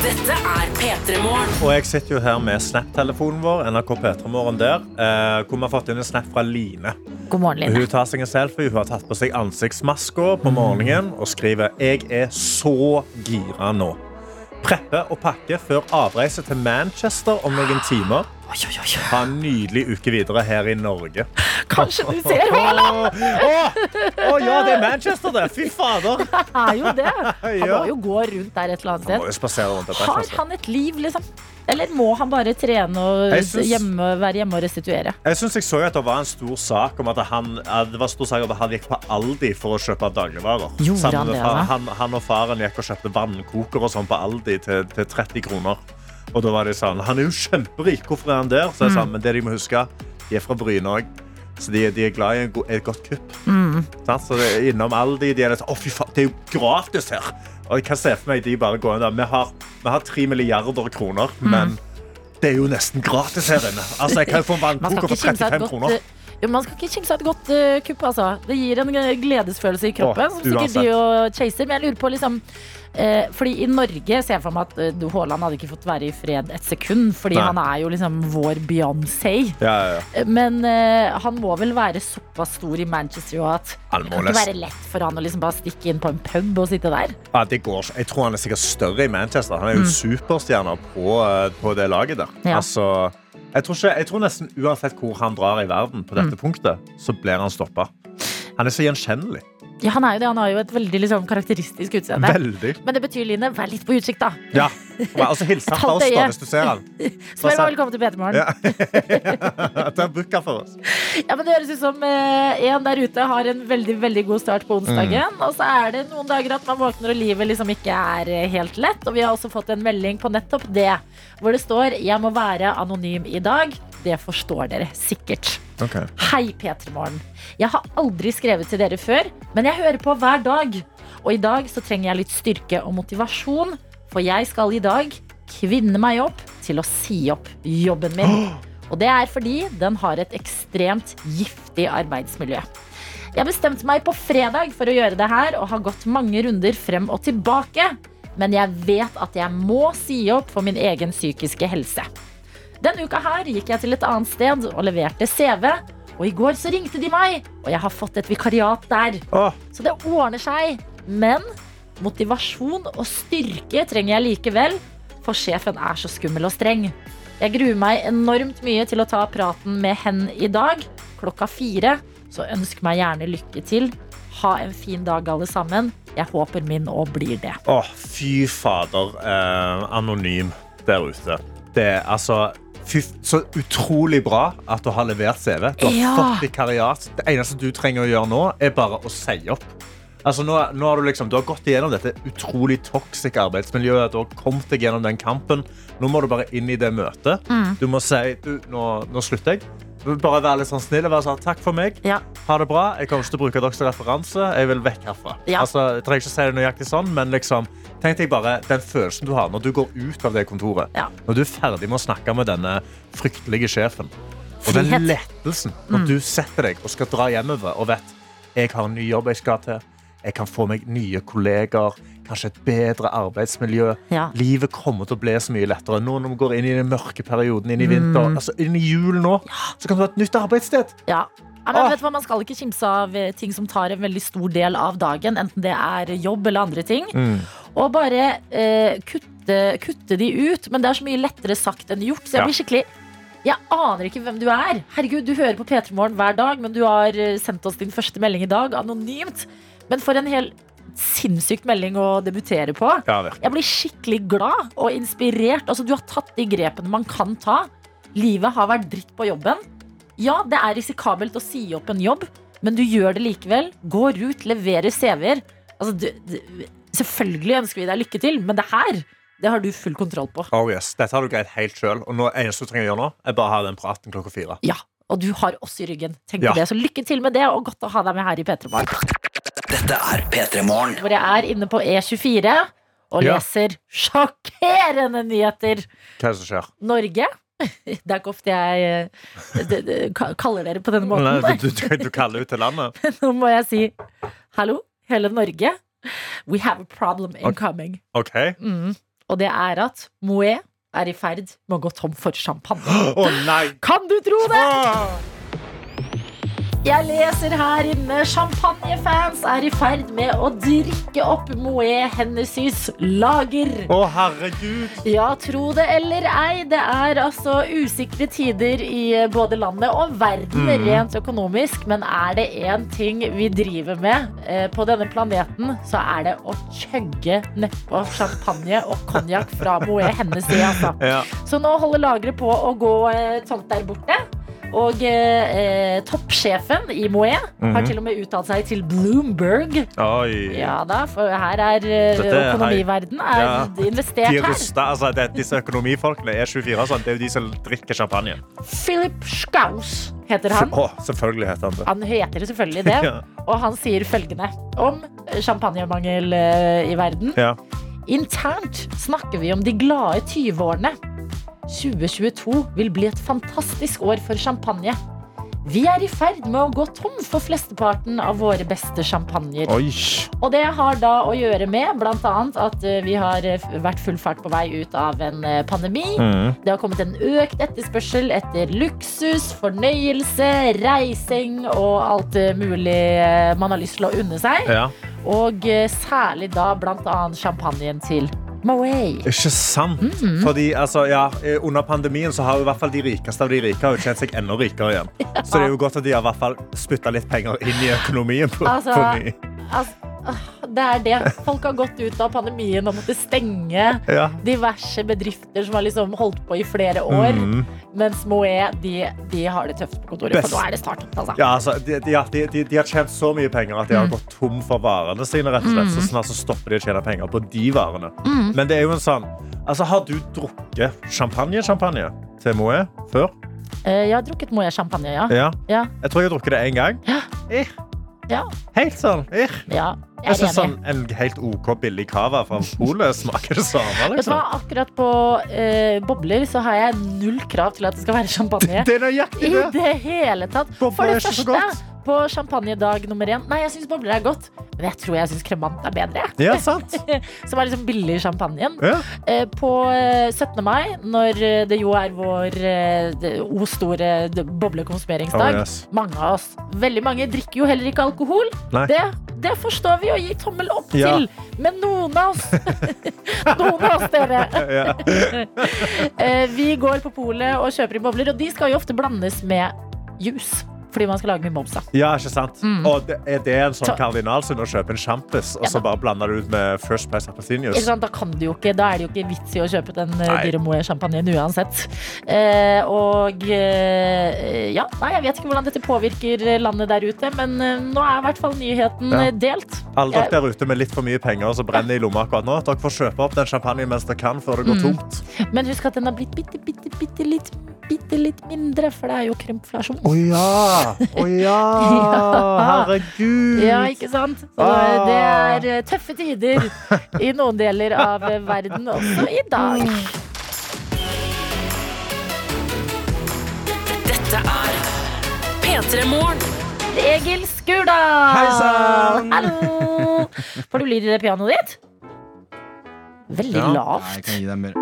Dette er P3 Morgen. Og jeg sitter jo her med Snap-telefonen vår, NRK P3morgen der, eh, hvor vi har fått inn en snap fra Line. God morgen, Line. Hun tar seg en selfie, hun har tatt på seg ansiktsmaska på morgenen og skriver 'Jeg er så gira nå'. Prepper og pakke før avreise til Manchester om noen timer. Ha en nydelig uke videre her i Norge. Kanskje du ser Haaland! Å oh, ja, det er Manchester, det! Fy fader! Det er jo det. Han må jo gå rundt der et eller annet sted. Har han et liv, liksom? Eller må han bare trene og synes, hjemme, være hjemme og restituere? Jeg synes jeg så at det var en stor sak om at han, at det var stor sak om at han gikk på Aldi for å kjøpe dagligvarer. Gjorde han det, altså? han, han og faren gikk og kjøpte vannkoker og sånn på Aldi til, til 30 kroner. Og da var de sånn Han er jo kjemperik, hvorfor er han der? Så jeg sa, men det de må huske, de er fra Bryne òg. Så de, de er glad i en go- et godt kupp. Mm. Så det er innom Aldi de er sånn, Å, fy faen, det er jo gratis her! Og jeg kan se for meg de bare går inn der. Vi har, vi har 3 milliarder kroner, men det er jo nesten gratis her inne. Altså, jeg kan få en vannkoker for 35 godt kroner. eh, jo, man skal ikke kimse av et godt uh, kupp, altså. Det gir en eh, gledesfølelse i kroppen. Åh, som sikkert de og chaser. Men jeg lurer på liksom eh, Fordi i Norge ser jeg for meg at eh, Haaland hadde ikke fått være i fred et sekund. Fordi Nei. han er jo liksom vår Beyoncé. Ja, ja, ja. Eh, Men eh, han må vel være såpass stor i Manchester jo at det kan ikke være lett for han å liksom bare stikke inn på en pub og sitte der. Ja, det går. Jeg tror han er sikkert større i Manchester. Han er jo superstjerne på, eh, på det laget der. Altså, jeg, tror ikke, jeg tror nesten uansett hvor han drar i verden på dette punktet, så blir han stoppa. Han er så gjenkjennelig. Ja, han er jo det. Han har jo et veldig liksom, karakteristisk utseende. Veldig. Men det betyr, Line, vær litt på utkikk, da. Ja. Og så hilser han fra oss da, hvis du ser han. Spør og velkommen til P3 Morgen. Ja. Ta en booker for oss. Ja, men Det høres ut som eh, en der ute har en veldig veldig god start på onsdagen. Og så er det noen dager at man våkner og livet liksom ikke er eh, helt lett. Og vi har også fått en melding på nettopp det, hvor det står 'Jeg må være anonym i dag'. Det forstår dere sikkert. Hei, P3 Morgen. Jeg har aldri skrevet til dere før, men jeg hører på hver dag. Og i dag så trenger jeg litt styrke og motivasjon, for jeg skal i dag kvinne meg opp til å si opp jobben min. Og det er fordi den har et ekstremt giftig arbeidsmiljø. Jeg bestemte meg på fredag for å gjøre det her og har gått mange runder frem og tilbake. Men jeg vet at jeg må si opp for min egen psykiske helse. Denne uka her gikk jeg til et annet sted og leverte CV. Og i går så ringte de meg, og jeg har fått et vikariat der. Åh, Så det ordner seg. Men motivasjon og styrke trenger jeg likevel, for sjefen er så skummel og streng. Jeg gruer meg enormt mye til å ta praten med hen i dag, klokka fire. Så ønsk meg gjerne lykke til. Ha en fin dag, alle sammen. Jeg håper min òg blir det. Å, fy fader. Eh, anonym der ute. Det altså fy, Så utrolig bra at du har levert CV. Du har Ja. fått vikariat. Det eneste du trenger å gjøre nå, er bare å si opp. Altså, nå, nå har du, liksom, du har gått igjennom dette utrolig toxic arbeidsmiljøet. Du har kommet deg gjennom den kampen. Nå må du bare inn i det møtet. Du må si du, nå, nå slutter jeg. Bare være litt sånn snill og sånn, takk for meg. Ja. Ha det bra. Jeg kommer ikke til å bruke dere som referanse. Jeg vil vekk herfra. Ja. Altså, jeg trenger ikke å si det nøyaktig sånn, men liksom, tenk deg bare den følelsen du har når du går ut av det kontoret. Ja. Når du er ferdig med å snakke med denne fryktelige sjefen. Og den Frihet. lettelsen når du setter deg og skal dra hjemover og vet jeg har en ny jobb jeg skal til. Jeg kan få meg nye kolleger, kanskje et bedre arbeidsmiljø. Ja. Livet kommer til å bli så mye lettere. Nå når vi går inn i den mørke perioden, inn i vinter, altså inn i julen nå, så kan du ha et nytt arbeidssted. Ja. Ja, men du hva, Man skal ikke kimse av eh, ting som tar en veldig stor del av dagen, enten det er jobb eller andre ting. Og bare eh, kutte, kutte de ut. Men det er så mye lettere sagt enn gjort. Så jeg blir skikkelig Jeg aner ikke hvem du er. Herregud, Du hører på P3 Morgen hver dag, men du har eh, sendt oss din første melding i dag anonymt. Men for en hel sinnssykt melding å debutere på. Ja. Jeg blir skikkelig glad og inspirert. Altså, du har tatt de grepene man kan ta. Livet har vært dritt på jobben. Ja, det er risikabelt å si opp en jobb, men du gjør det likevel. Går ut, leverer CV-er. Altså, du, du, selvfølgelig ønsker vi deg lykke til, men det her det har du full kontroll på. Oh yes, Dette har du greid helt sjøl. Og nå, eneste du trenger å gjøre nå, er bare å ha den praten klokka fire. Ja, Og du har oss i ryggen. Tenk Ja. på det, Så lykke til med det, og godt å ha deg med her i P3 Morgen. Dette er P3 Morgen. Hvor jeg er inne på E24 og Ja. leser sjokkerende nyheter. Hva er det som skjer? Norge. Det er ikke ofte jeg de, d- d- kaller dere på denne måten. Nei, du, du, du kaller ut til landet? Nå må jeg si hallo, hele Norge. We have a problem incoming. Okay. Mm. Og det er at Moët er i ferd med å gå tom for champagne. Oh! Kan du tro det? Jeg leser her inne champagnefans er i ferd med å drikke opp Moët Hennessys lager. Å, herregud! Ja, tro det eller ei, det er altså usikre tider i både landet og verden rent økonomisk. Men er det én ting vi driver med eh, på denne planeten, så er det å chugge nedpå champagne og konjakk fra Moët Hennessy. Altså. Ja. Så nå holder lageret på å gå eh, tomt der borte. Og eh, toppsjefen i Moët har til og med uttalt seg til Bloomberg. Oi. Ja da, for her er eh, Dette er- økonomiverden er Ja. investert De her. altså, det, disse økonomifolkene er 24 sånn. Det er jo de som drikker champagne. Philip Schaus heter han. Oh, selvfølgelig heter han det. Han heter selvfølgelig det. Ja. Og han sier følgende om champagnemangel eh, i verden. Ja. Internt snakker vi om de glade 20-årene. 2022 vil bli et fantastisk år for champagne. Vi er i ferd med å gå tom for flesteparten av våre beste champagner. Oi. Og det har da å gjøre med bl.a. at eh, vi har eh, vært full fart på vei ut av en eh, pandemi. Mm. Det har kommet en økt etterspørsel etter luksus, fornøyelse, reising og alt mulig man har lyst til å unne seg. Ja. Og særlig da bl.a. champagnen til Moët. Ikke sant? Mhm. Fordi altså, ja, eh, Under pandemien så har jo i hvert fall de rikeste av de rike har jo tjent seg enda rikere igjen. Så det er jo godt at de har i hvert fall spytta litt penger inn i økonomien. på, Altså, på. Altså, det er det. Folk har gått ut av pandemien og måtte stenge Ja. diverse bedrifter som har liksom holdt på i flere år. Mm. Mens Moët de, de har det tøft på kontoret, Best. for nå er det startup. Altså. Ja, altså, de, de, har- de, har tjent så mye penger at de har Mm. gått tom for varene sine. rett og slett. Så snart så stopper de å tjene penger på de varene. Mm. Men det er jo en sånn altså, Har du drukket champagne-champagne til Moët før? Eh, Jeg har drukket Moët champagne, ja. Ja. Ja. Jeg tror jeg har drukket det én gang. Ja. Eh. Ja. Helt sånn. Eh. ja. Jeg Jeg sånn En helt OK billig cava fra polet smaker det samme. Liksom. Akkurat på uh, bobler så har jeg null krav til at det skal være champagne. Det er nøyaktig I det! det hele tatt. Bobler For det første. På champagnedag nummer én Nei, jeg syns bobler er godt, men jeg tror jeg syns kremant er bedre. Ja, sant? Som er liksom billig i champagnen. Ja. Eh, På eh, 17. mai, når eh, det jo er vår eh, o store boblekonsumeringsdag Oh, yes. Mange av oss, veldig mange drikker jo heller ikke alkohol. Det det forstår vi å gi tommel opp Ja. til. Men noen av oss Noen av oss, dere. Eh, vi går på polet og kjøper inn bobler, og de skal jo ofte blandes med juice. Fordi man skal lage mye moms. da. Ja, ikke sant? Mm. Og det, er det en sånn Så- kardinalsynd å kjøpe en sjampis og Ja, så bare blande det ut med First Price appelsinius? Da, kan du jo ikke, da er det jo ikke vits i å kjøpe den dyremoe-sjampanjen uansett. Eh, og eh, ja, nei, jeg vet ikke hvordan dette påvirker landet der ute, men eh, nå er i hvert fall nyheten Ja. eh, delt. Alle dere der ute med litt for mye penger som brenner i lomma akkurat nå, dere får kjøpe opp den champagnen mens dere kan, før det går Mm. tomt. Men husk at den har blitt bitte, bitte, bitte litt, bitte litt mindre, for det er jo krympflasjon. Oh, ja! Å ja! Herregud! Ja, ikke sant? Så det er eh, tøffe tider i noen deler av eh, verden også i dag. Dette er P3 Morgen. Egil Skurdal! Hei sann! Hallo! Får du lyd i det pianoet ditt? Veldig Ja. Nei, lavt. jeg kan gi deg mer.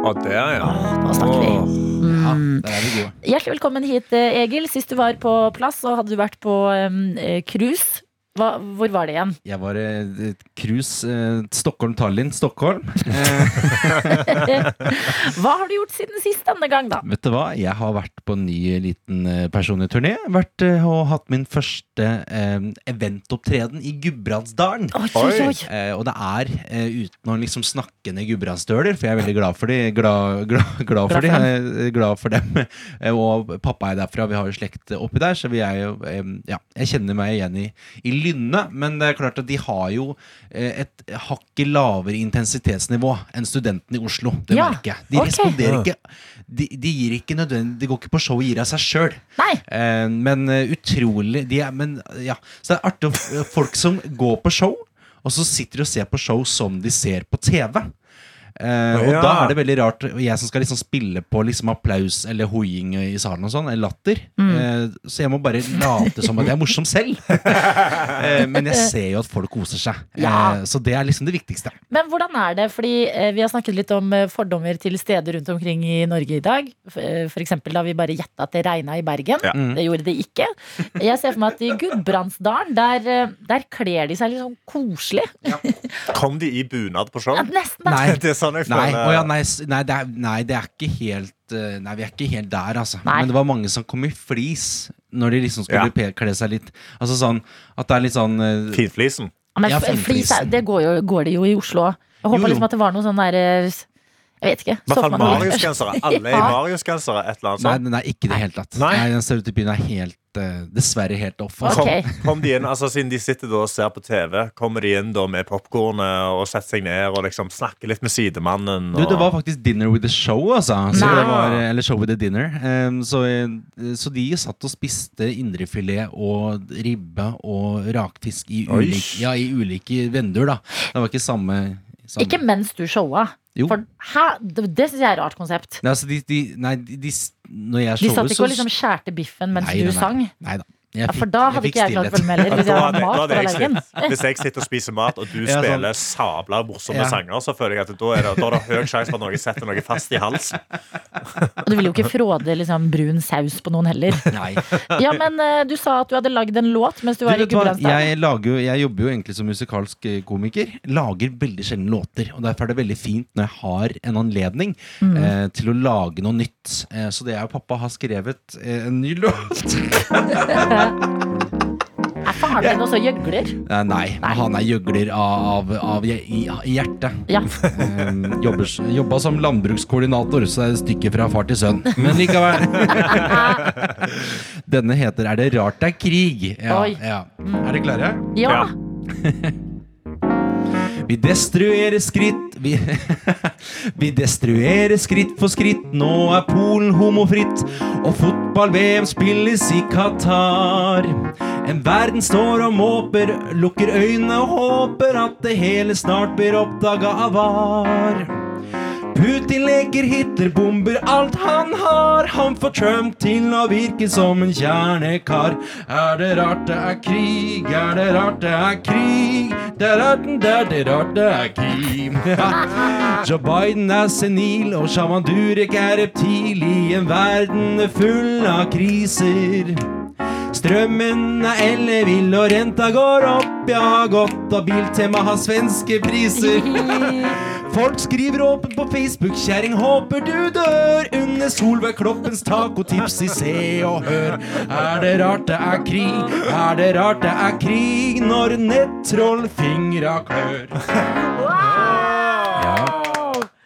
Å, der, ja. Nå snakker vi. Ja, Mm. der er vi gode. Hjertelig velkommen hit, eh, Egil. Sist du var på plass, så hadde du vært på um, cruise. Hva, hvor var det igjen? Jeg var et cruise eh, Stockholm-Tallinn. Stockholm. Eh, Hva har du gjort siden sist denne gang, da? vet du hva? Jeg har vært på en ny liten eh, personlig turné. Vært eh, og hatt min første eh, eventopptreden i Gudbrandsdalen. Eh, og det er, eh, uten å liksom snakke ned gudbrandsdøler, for jeg er veldig glad for de, glad, glad, glad for, de, eh, glad for dem. Eh, og pappa er derfra, vi har jo slekt oppi der, så vi er jo eh, Ja, jeg kjenner meg igjen i, i Lynne, men det er klart at de har jo eh, et hakket lavere intensitetsnivå enn studentene i Oslo. Det Ja, merker jeg. De okay. responderer ikke de, de gir ikke nødvendig De går ikke på show og gir av seg sjøl. Eh, men eh, utrolig de er, men, ja. Så det er artig folk som går på show, og så sitter de og ser på show som de ser på TV. Eh, og Ja. da er det veldig rart og Jeg som skal liksom spille på liksom applaus eller hoiing i salen og sånn, eller latter. Eh, så jeg må bare late som at jeg er morsom selv. eh, men jeg ser jo at folk koser seg. Ja. Eh, så det er liksom det viktigste. Men hvordan er det? Fordi eh, Vi har snakket litt om fordommer til steder rundt omkring i Norge i dag. F- For eksempel da vi bare gjetta at det regna i Bergen. Ja. Det gjorde det ikke. Jeg ser for meg at i Gudbrandsdalen, der, der kler de seg litt sånn koselig. Kom de i bunad på show? Ja, nesten. Nei. Det er sånn jeg Nei, føler å ja, nei, nei, det er, nei, det er ikke helt eh, Nei, vi er ikke helt der, altså. Nei. Men det var mange som kom i flis når de liksom skulle Ja. kle seg litt Altså sånn at det er litt sånn uh, Finflisen. Men Ja, flis, det går, jo, går det jo i Oslo òg. Jeg håpa liksom at det var noe sånn derre Jeg vet ikke. I hvert fall Marius-gensere. Alle er Ja. Marius-gensere. Et eller annet Nei, sånt. nei, ikke i det hele tatt. Nei. Nei, Den stereotypien er helt eh, Dessverre helt off. Altså. Okay. Kom, kom de inn, altså Siden de sitter da og ser på TV, kommer de inn da med popkornet og setter seg ned og liksom snakker litt med sidemannen? Du, det var faktisk Dinner with the Show, altså. Så det var, eller Show with the Dinner. Um, så, eh, så de satt og spiste indrefilet og ribbe og rakfisk i, Oi. ja, i ulike venduer, da. Det var ikke samme, samme. Ikke mens du showa. Jo. For hæ? Det, det syns jeg er et rart konsept. Nei, altså, de, de, nei, de, de, når jeg De showet, satt ikke og liksom skjærte biffen mens Nei, du nei, nei. sang. Nei da. Ja, for da hadde jeg ikke jeg klart å følge med heller. Hvis jeg hadde- mat hadde på jeg Hvis jeg sitter og spiser mat, og du Ja, sånn. spiller sabla morsomme Ja. sanger, så føler jeg at da er det, da er det høy sjanse for at noen setter noe fast i halsen. Og du vil jo ikke fråde liksom, brun saus på noen heller. Nei. Ja, men eh, du sa at du hadde lagd en låt mens du Du var i vet Gudbrandsdalen. jeg, jeg jobber jo egentlig som musikalsk eh, komiker. Lager veldig sjelden låter. Og derfor er det veldig fint når jeg har en anledning Mm. eh, til å lage noe nytt. Eh, så det jeg og pappa har skrevet eh, en ny låt. Er faren din også gjøgler? Eh, nei, han er gjøgler av, av, av i, i hjertet. Ja. Eh, jobber, jobba som landbrukskoordinator, så det er et stykke fra far til sønn. Men likevel. Denne heter 'Er det rart det er krig'? Ja, Oi. ja. Er dere klare? Ja. Ja. Vi destruerer skritt vi, vi destruerer skritt for skritt. Nå er Polen homofritt, og fotball-VM spilles i Qatar. En verden står og måper, lukker øynene og håper at det hele snart blir oppdaga av var. Putin leker Hitler, bomber alt han har. Han får Trump til å virke som en kjernekar. Er det rart det er krig? Er det rart det er krig? Det er rart det er det rart det er krig. Joe Biden er senil, og Shaman Durek er reptil i en verden full av kriser. Strømmen er ellevill og renta går opp, ja, godt og Biltema har svenske priser. Folk skriver åpent på Facebook, kjerring håper du dør. Under Solveig Kloppens tacotips i Se og Hør. Er det rart det er krig, er det rart det er krig når nettrollfingra klør. Ja.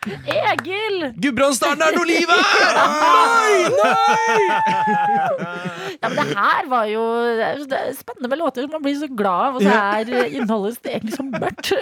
Egil! Gudbrandsdalen er noe liv her! Nei, nei! Ja, men det her var jo det er- spennende med låter man blir så glad av, og så er innholdet egentlig så mørkt.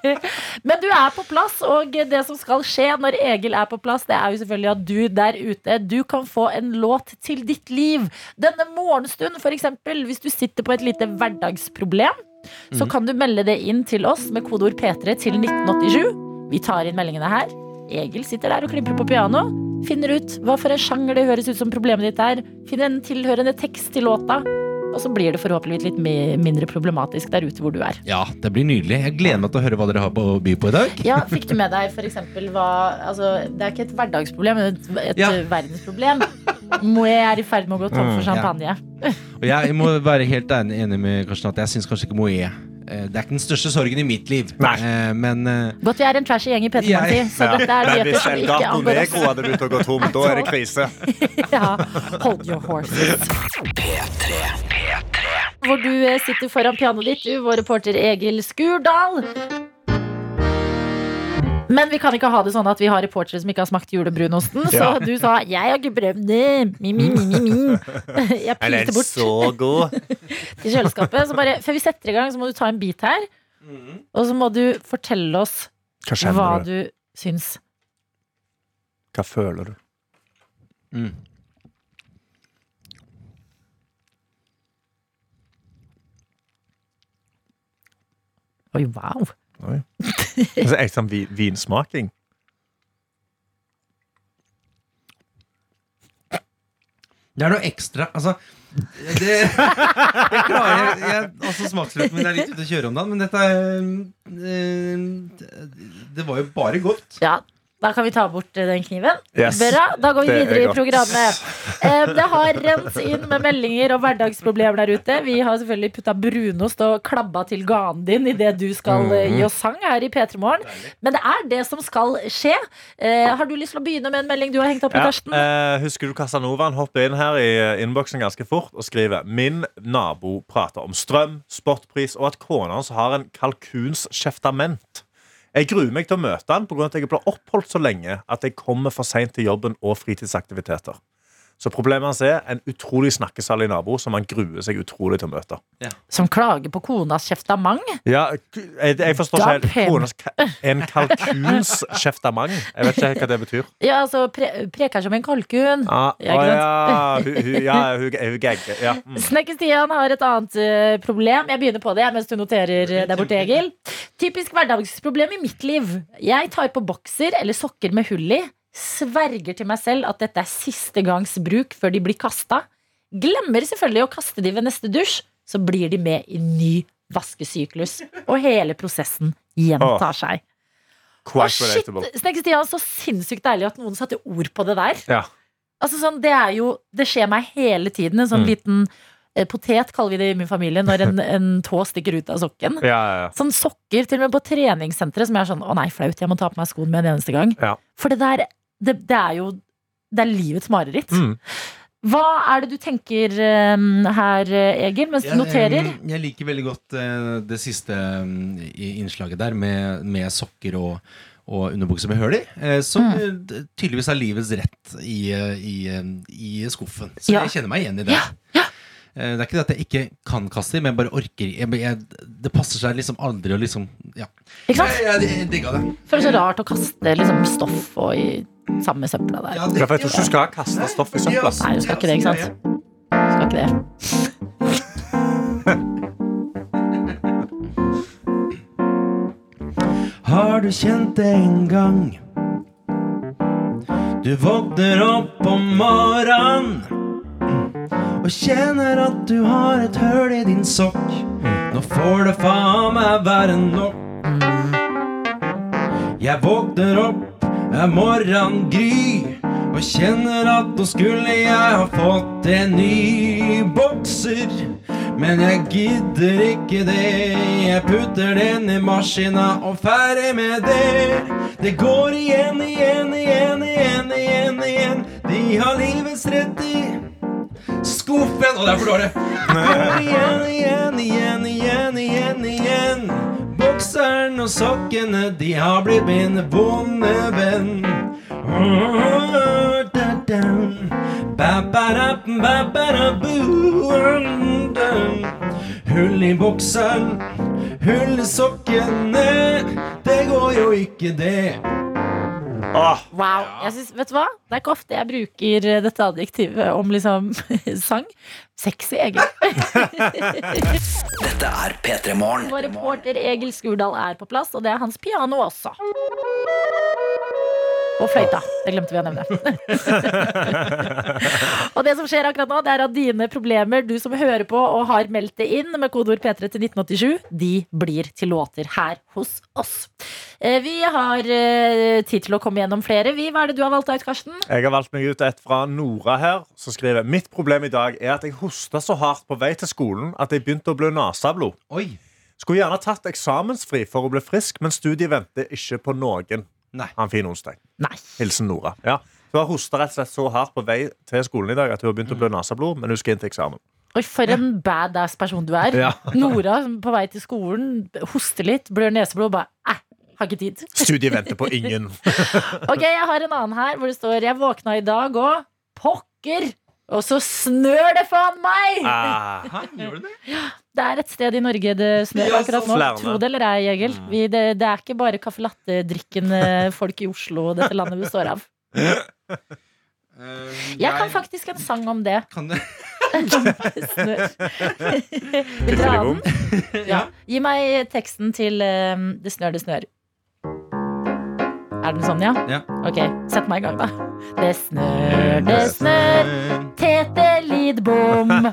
Men du er på plass, og det som skal skje når Egil er på plass, det er jo selvfølgelig at du der ute, du kan få en låt til ditt liv. Denne morgenstund, eksempel, hvis du sitter på et lite hverdagsproblem, så kan du melde det inn til oss med kodeord P3 til 1987. Vi tar inn meldingene her. Egil sitter der og klimprer på piano. Finner ut hva for en sjanger det høres ut som problemet ditt er. Finner en tilhørende tekst til låta. Og så blir det forhåpentligvis litt mindre problematisk der ute hvor du er. Ja, det blir nydelig. Jeg gleder meg til å høre hva dere har på å by på i dag. Ja, Fikk du med deg eksempel hva altså, Det er ikke et hverdagsproblem, men et, et Ja. verdensproblem. Moe er i ferd med å gå tom for champagne. Og jeg må være helt enig, med Karsten at jeg syns kanskje ikke Moe eh, Det er ikke den største sorgen i mitt liv. Nei. Men eh, Godt vi er en trashy gjeng i P3 Jeg- Morgen, så dette er nyheter som ikke angår oss. hadde begynt å gå tom, da er det krise. Ja, hold your horses. Hvor du eh, sitter foran pianoet ditt, du, vår reporter Egil Skurdal. Men vi kan ikke ha det sånn at vi har reportere som ikke har smakt julebrunosten. Så du sa 'jeg har ikke prøvd det'. Mi, mi, mi, mi. Jeg pilte bort så god. til kjøleskapet. Så bare, før vi setter i gang, så må du ta en bit her. Og så må du fortelle oss Hva hva du? du syns. Hva føler du? mm. Oi, wow. Altså, Echt sånn vi- vinsmaking? Det er noe ekstra. Altså det, Jeg klarer jeg, jeg, altså Smaksløkene mine er litt ute å kjøre om dagen, men dette er det, Det var jo bare godt. Ja, da kan vi ta bort eh, den kniven. Yes. Bra, da går vi er videre i programmet. Eh, Det har rent inn med meldinger og hverdagsproblemer der ute. Vi har selvfølgelig putta brunost og klabba til ganen din idet du skal eh, gi oss sang her i P3 Morgen. Men det er det som skal skje. Har du lyst til å begynne med en melding du har hengt opp i, Ja, Karsten? eh, husker du Casanovaen hopper inn her i innboksen ganske fort og skriver Min nabo prater om strøm, spotpris og at kona hans har en kalkunskjeftament. Jeg gruer meg til å møte han pga. at jeg blir oppholdt så lenge at jeg kommer for seint til jobben og fritidsaktiviteter. Så problemet hans er en utrolig snakkesalig nabo som han gruer seg utrolig til å møte. Som klager på konas kjeftamang? Ja, jeg, jeg forstår Dump ikke helt konas En kalkuns kalkunskjeftamang. Jeg vet ikke hva det betyr. Ja, altså pre preker som en kalkun. Ah, Ja, å ja, hun, hun, ja, hun, hun gegger. Ja. Mm. Snekker-Stian har et annet uh, problem. Jeg begynner på det mens du noterer eh, der borte, Egil. Typisk hverdagsproblem i mitt liv. Jeg tar på bokser eller sokker med hull i. Sverger til meg selv at dette er siste gangs bruk før de blir kasta. Glemmer selvfølgelig å kaste de ved neste dusj. Så blir de med i ny vaskesyklus. Og hele prosessen gjentar seg. Å, Quite shit! relatable. Snekker-Stian, så sinnssykt deilig at noen satte ord på det der. Ja. Altså sånn, Det er jo, det skjer meg hele tiden. En sånn Mm. liten eh, potet kaller vi det i min familie når en, en tå stikker ut av sokken. Ja, ja, ja. Sånn sokker, til og med på treningssenteret, som jeg er sånn å nei, flaut, jeg må ta på meg skoen med en eneste gang. Ja. For det der, det, det er jo det er livets mareritt. Mm. Hva er det du tenker eh, her, Egil, mens du noterer? Jeg, jeg liker veldig godt uh, det siste um, i innslaget der, med, med sokker og, og underbukse med høl i. Uh, som Mm. eh, tydeligvis er livets rett i, i, i skuffen. Så Ja. jeg kjenner meg igjen i det. Ja, ja. Det er ikke det at jeg ikke kan kaste i, men jeg bare orker jeg, jeg, Det passer seg liksom aldri å liksom Ja. Ikke sant? Jeg, jeg, jeg digga det. Føles så rart å kaste liksom, stoff og i samme søpla der. Ja, for jeg tror ikke du skal kaste stoff i søpla. Nei, du skal ikke det, ikke sant? Skal ikke det. Har du kjent det en gang? Du våkner opp om morgenen og kjenner at du har et høl i din sokk. Nå får det faen meg være nok. Jeg våkner opp, er morgengry, og kjenner at nå skulle jeg ha fått en ny bokser. Men jeg gidder ikke det. Jeg putter den i maskina og ferdig med det. Det går igjen, igjen, igjen, igjen, igjen, igjen. De har livets rett i skuffen Og det er for dårlig. Det Går igjen, igjen, igjen, igjen, igjen, igjen. Bokseren og sokkene, de har blitt min vonde venn. Da, da. Ba, ba, da, ba, ba, da, boo, da. Hull i bokseren, hull i sokkene. Det går jo ikke, det. Åh, Wow. Jeg synes, vet du hva? Det er ikke ofte jeg bruker eh, dette adjektivet om liksom sang. Sexy, egentlig. Dette er P3 Morgen. Vår reporter Egil Skurdal er på plass, og det er hans piano også. Og fløyta. Det glemte vi å nevne. og det som skjer akkurat nå, det er at dine problemer, du som hører på og har meldt det inn med kodeord P3 til 1987, de blir til låter her hos oss. Eh, Vi har eh, tid til å komme gjennom flere. Vi, Hva er det du har valgt ut, Karsten? Jeg har valgt meg ut et fra Nora her, som skriver Mitt problem i dag er at jeg hosta så hardt på vei til skolen at jeg begynte å blø naseblod. Skulle gjerne tatt eksamensfri for å bli frisk, men studiet venter ikke på noen. Nei. Ha en fin onsdag. Nei. Hilsen Nora. Ja. Hun har hosta rett og slett så hardt på vei til skolen i dag at hun har begynt å blø naseblod, men hun skal inn til eksamen. Oi, for en badass person du er. Ja. Nora som på vei til skolen, hoster litt, blør neseblod, bare eh, har ikke tid. Studiet venter på ingen. Ok, jeg har en annen her hvor det står Jeg våkna i dag og pokker! Og så snør det faen meg! Aha, gjorde det? Det er et sted i Norge det snør akkurat nå. Tro det eller ei, Egil. Vi, det, det er ikke bare caffè latte-drikkende folk i Oslo og dette landet består av. Jeg kan faktisk en sang om det. Kan det? Snør. Vil dere ha den? Ja. Gi meg teksten til um, Det snør, det snør. Er den sånn, ja? Ja. Ok, sett meg i gang, da. Det snør, det snør. Tete Lidbom.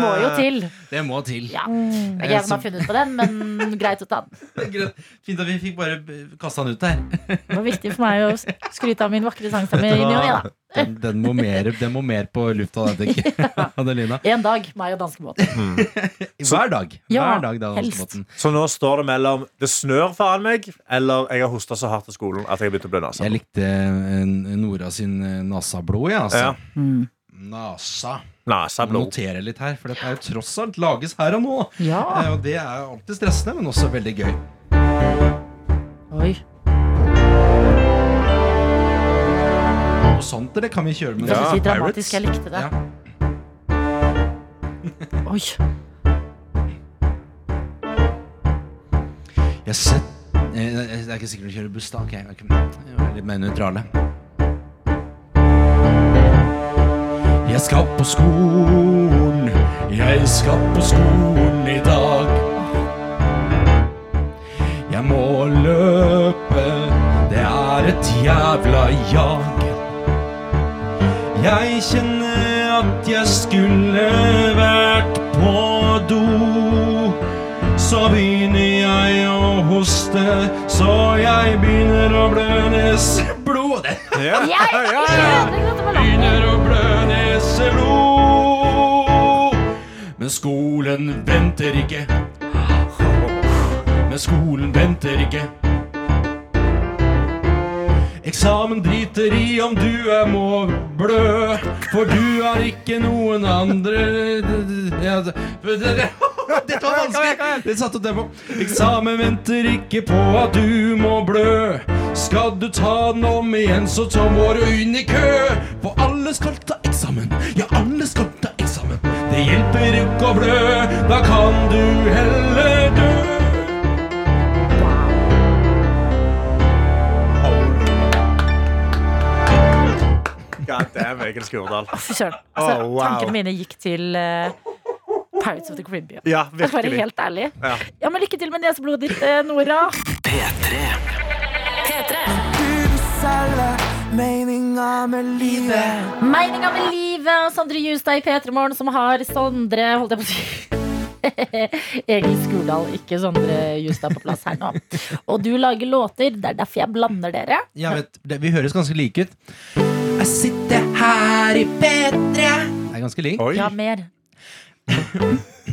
Må jo til. Det må til. Ja. Det er ikke jeg som har funnet på den, men greit å ta den. Fint at vi fikk bare kasta den ut der. Det var viktig for meg å skryte av min vakre sangstemme i ny og ne, da. Den, den, må mer, den må mer på lufta, da, tenker jeg. Adelina. En dag, meg og danskebåten. Hver dag. Ja, Hver dag da, helst. danskebåten. Så nå står det mellom det snør faen meg, eller jeg har hosta så hardt til skolen at jeg har begynt å blø Jeg likte eh, Nora sin eh, nasablod, jeg, altså. Ja. Nasa. Naseblod. Notere litt her, for dette er jo tross alt lages her og nå. Ja. Eh, Og det er alltid stressende, men også veldig gøy. Oi. Og sånt det kan vi kjøre med Det er noen dramatisk. Jeg likte det. Ja. Oi. Jeg sett eh, Det er ikke sikkert å kjøre buss, da. Ok. Jeg er Litt mer nøytrale. Jeg skal på skolen, jeg skal på skolen i dag. Jeg må løpe, det er et jævla jag. Jeg kjenner at jeg skulle vært på do. Så begynner jeg å hoste, så jeg begynner å blø neseblod. Det Jeg ja. dette balansen. begynner å blø neseblod. Men skolen venter ikke. Men skolen venter ikke. Eksamen driter i om du er må blø, for du har ikke noen andre det- Dette var vanskelig! Det satte tempo. Eksamen venter ikke på at du må blø. Skal du ta den om igjen, så ta må du inn i kø. For alle skal ta eksamen. Ja, alle skal ta eksamen. Det hjelper ikke å blø, da kan du heller dø. God damn, Egil Skurdal. Fy søren. Altså, Oh, wow. Tankene mine gikk til uh, Pirates of the Caribbean. Ja, Jeg skal være helt ærlig. Ja. Ja, men Lykke til med neseblodet ditt, eh, Nora. P3. P3. Meninga med livet. Sondre Justad i P3 Morgen som har Sondre holdt jeg på å si Egil Skurdal, ikke Sondre Justad på plass her nå. Og du lager låter, det er derfor jeg blander dere. Jeg vet, det, vi høres ganske like ut. Jeg sitter her i P3 Det er ganske lik. Ja, mer.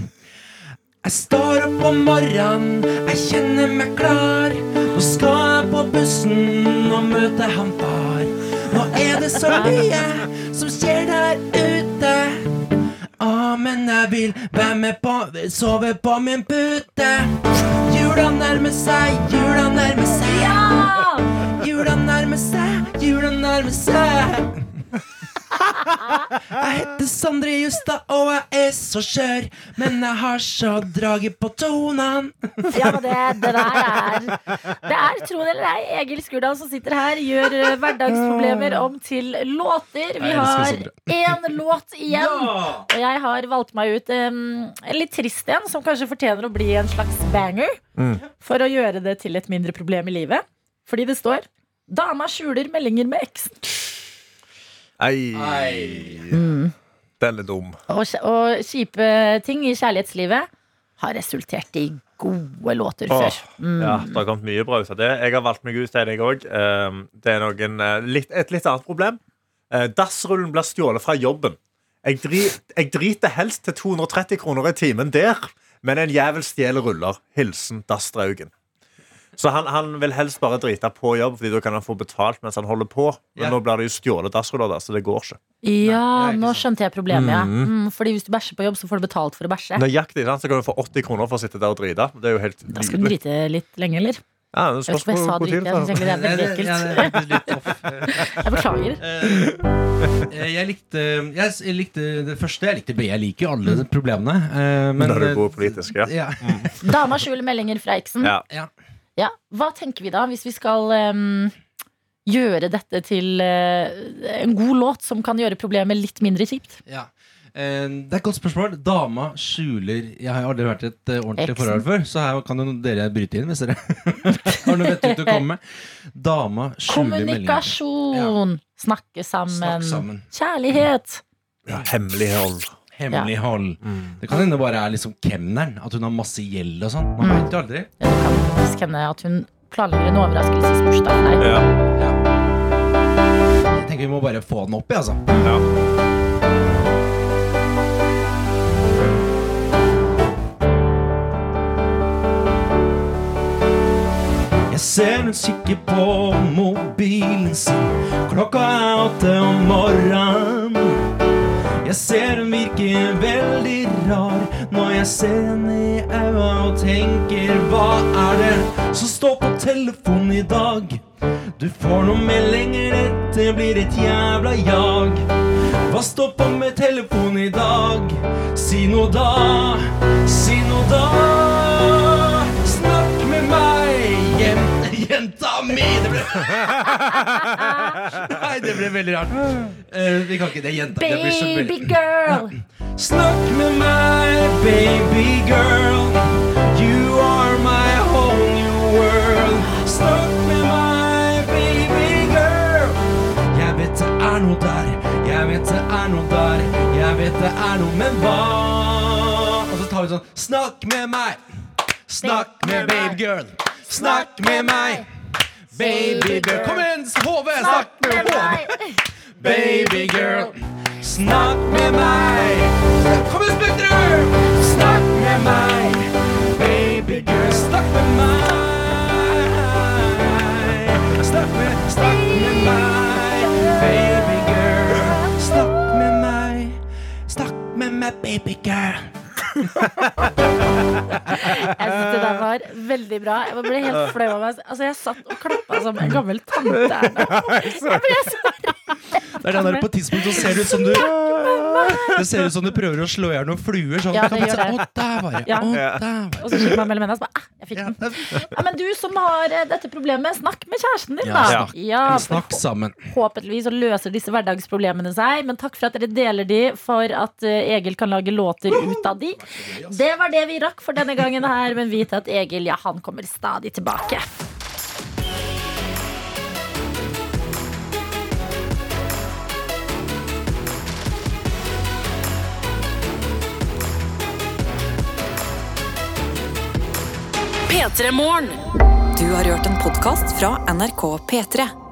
Jeg står opp om morgenen, jeg kjenner meg klar. Nå skal jeg på bussen og møte han far. Er det så mye som skjer der ute. Å, men jeg vil være med på Sove på min pute. Jula nærmer seg, jula nærmer seg. Ja! Jula nærmer seg, jula nærmer seg. Jeg heter Sondre Justad, og jeg er så skjør. Men jeg har så draget på tonene. Ja, men det, det der er Det er, tro det eller ei, Egil Skurdal som sitter her, gjør eh, hverdagsproblemer om til låter. Vi har én låt igjen. Og jeg har valgt meg ut um, en litt trist en, som kanskje fortjener å bli en slags banger. For å gjøre det til et mindre problem i livet. Fordi det står 'Dama skjuler meldinger med eksen'. Ei. Den er dum. Og, og kjipe ting i kjærlighetslivet har resultert i gode låter Åh, før. Mm. Ja, det har kommet mye bra ut av det. Jeg har valgt meg ut en, jeg òg. Det er noen, eh, litt, et litt annet problem. Eh, Dassrullen blir stjålet fra jobben. Jeg, drit, jeg driter helst til 230 kroner i timen der, men en jævel stjeler ruller. Hilsen Dassdraugen. Så han, han vil helst bare drite på jobb, Fordi da kan han få betalt mens han holder på. Men Ja. nå blir det jo stjålet dassruller, da, så det går ikke. Ja, ikke nå skjønte jeg problemet. Ja. Mm, fordi hvis du bæsjer på jobb, så får du betalt for å bæsje. Nøyaktig, sant? Så kan du få 80 kroner for å sitte der og drite. Det er jo helt Da skal du drite litt lenge, eller? Ja, det Jeg vet spørs ikke om jeg sa hvor- tid Jeg syns egentlig det er veldig ekkelt. Jeg beklager. Eh, Jeg likte, jeg, likte det første. Jeg likte Jeg liker jo alle problemene. Men, da er du god politisk, ja. ja. Dama skjuler meldinger fra eksen. ja. Ja. Ja. Hva tenker vi da, hvis vi skal um, gjøre dette til uh, en god låt som kan gjøre problemet litt mindre kjipt? Ja. Uh, Det er et godt spørsmål. Dama skjuler Jeg har aldri vært i et uh, ordentlig Eksen. forhold før, så her kan jo dere bryte inn hvis dere har noe vettug til å komme med. Dama skjuler meldinger. Kommunikasjon. Snakke sammen. Snakk sammen. Kjærlighet. ja Hemmelighold. Hemmelighold. Det kan hende bare er liksom kemneren. At hun har masse gjeld og sånn. Man Mm. vet jo aldri. Ja, Det kan hende at hun planlegger en overraskelsesbursdag for deg. Ja. Jeg tenker vi må bare få den opp i, altså. Ja. Jeg ser hun kikker på mobilen sin. Klokka er åtte om morgenen. Jeg ser hun virker veldig rar når jeg ser henne i øya og tenker hva er det som står på telefonen i dag? Du får noen meldinger, dette blir et jævla jag. Hva står på med telefonen i dag? Si noe da, si noe da. Snakk med meg, jenta, mi. Det ble det ble veldig rart. Uh, vi kan ikke det. Jenta. Det blir så Baby veldig girl. Snakk med meg, baby girl. You are my whole new world. Snakk med meg, baby girl. Jeg vet det er noe der, jeg vet det er noe der. Jeg vet det er noe, men hva? Og så tar vi sånn Snakk med meg. Snakk med baby girl. Snakk med meg. Baby girl. Kom igjen, HV! Snakk med HV. Baby girl, snakk med meg. Kom igjen, Spektrum! Snakk med meg. Baby girl, snakk med meg. Snakk med, snakk med meg. Baby girl, snakk med meg. Snakk med meg, baby girl. Jeg det der var veldig bra. Jeg ble helt flau av meg. Altså, jeg satt og klappa som en gammel tante. Jeg ble så Det er den der på et tidspunkt så ser det ut som du Det ser ut som du prøver å slå i hjel noen fluer. Sånn. Ja, det gjør det. Å, der var. Ja. Å, der. Og så kikker man mellom hendene og så bare ah, jeg fikk den. Ja, men du som har eh, dette problemet, snakk med kjæresten din, Ja, da. snakk. Ja, Snakk sammen. Forhåpentligvis så løser disse hverdagsproblemene seg. Men takk for at dere deler de, for at eh, Egil kan lage låter ut av de. Det var det vi rakk for denne gangen her, men vite at Egil ja, han kommer stadig tilbake. P3 Morgen. Du har hørt en podkast fra NRK P3.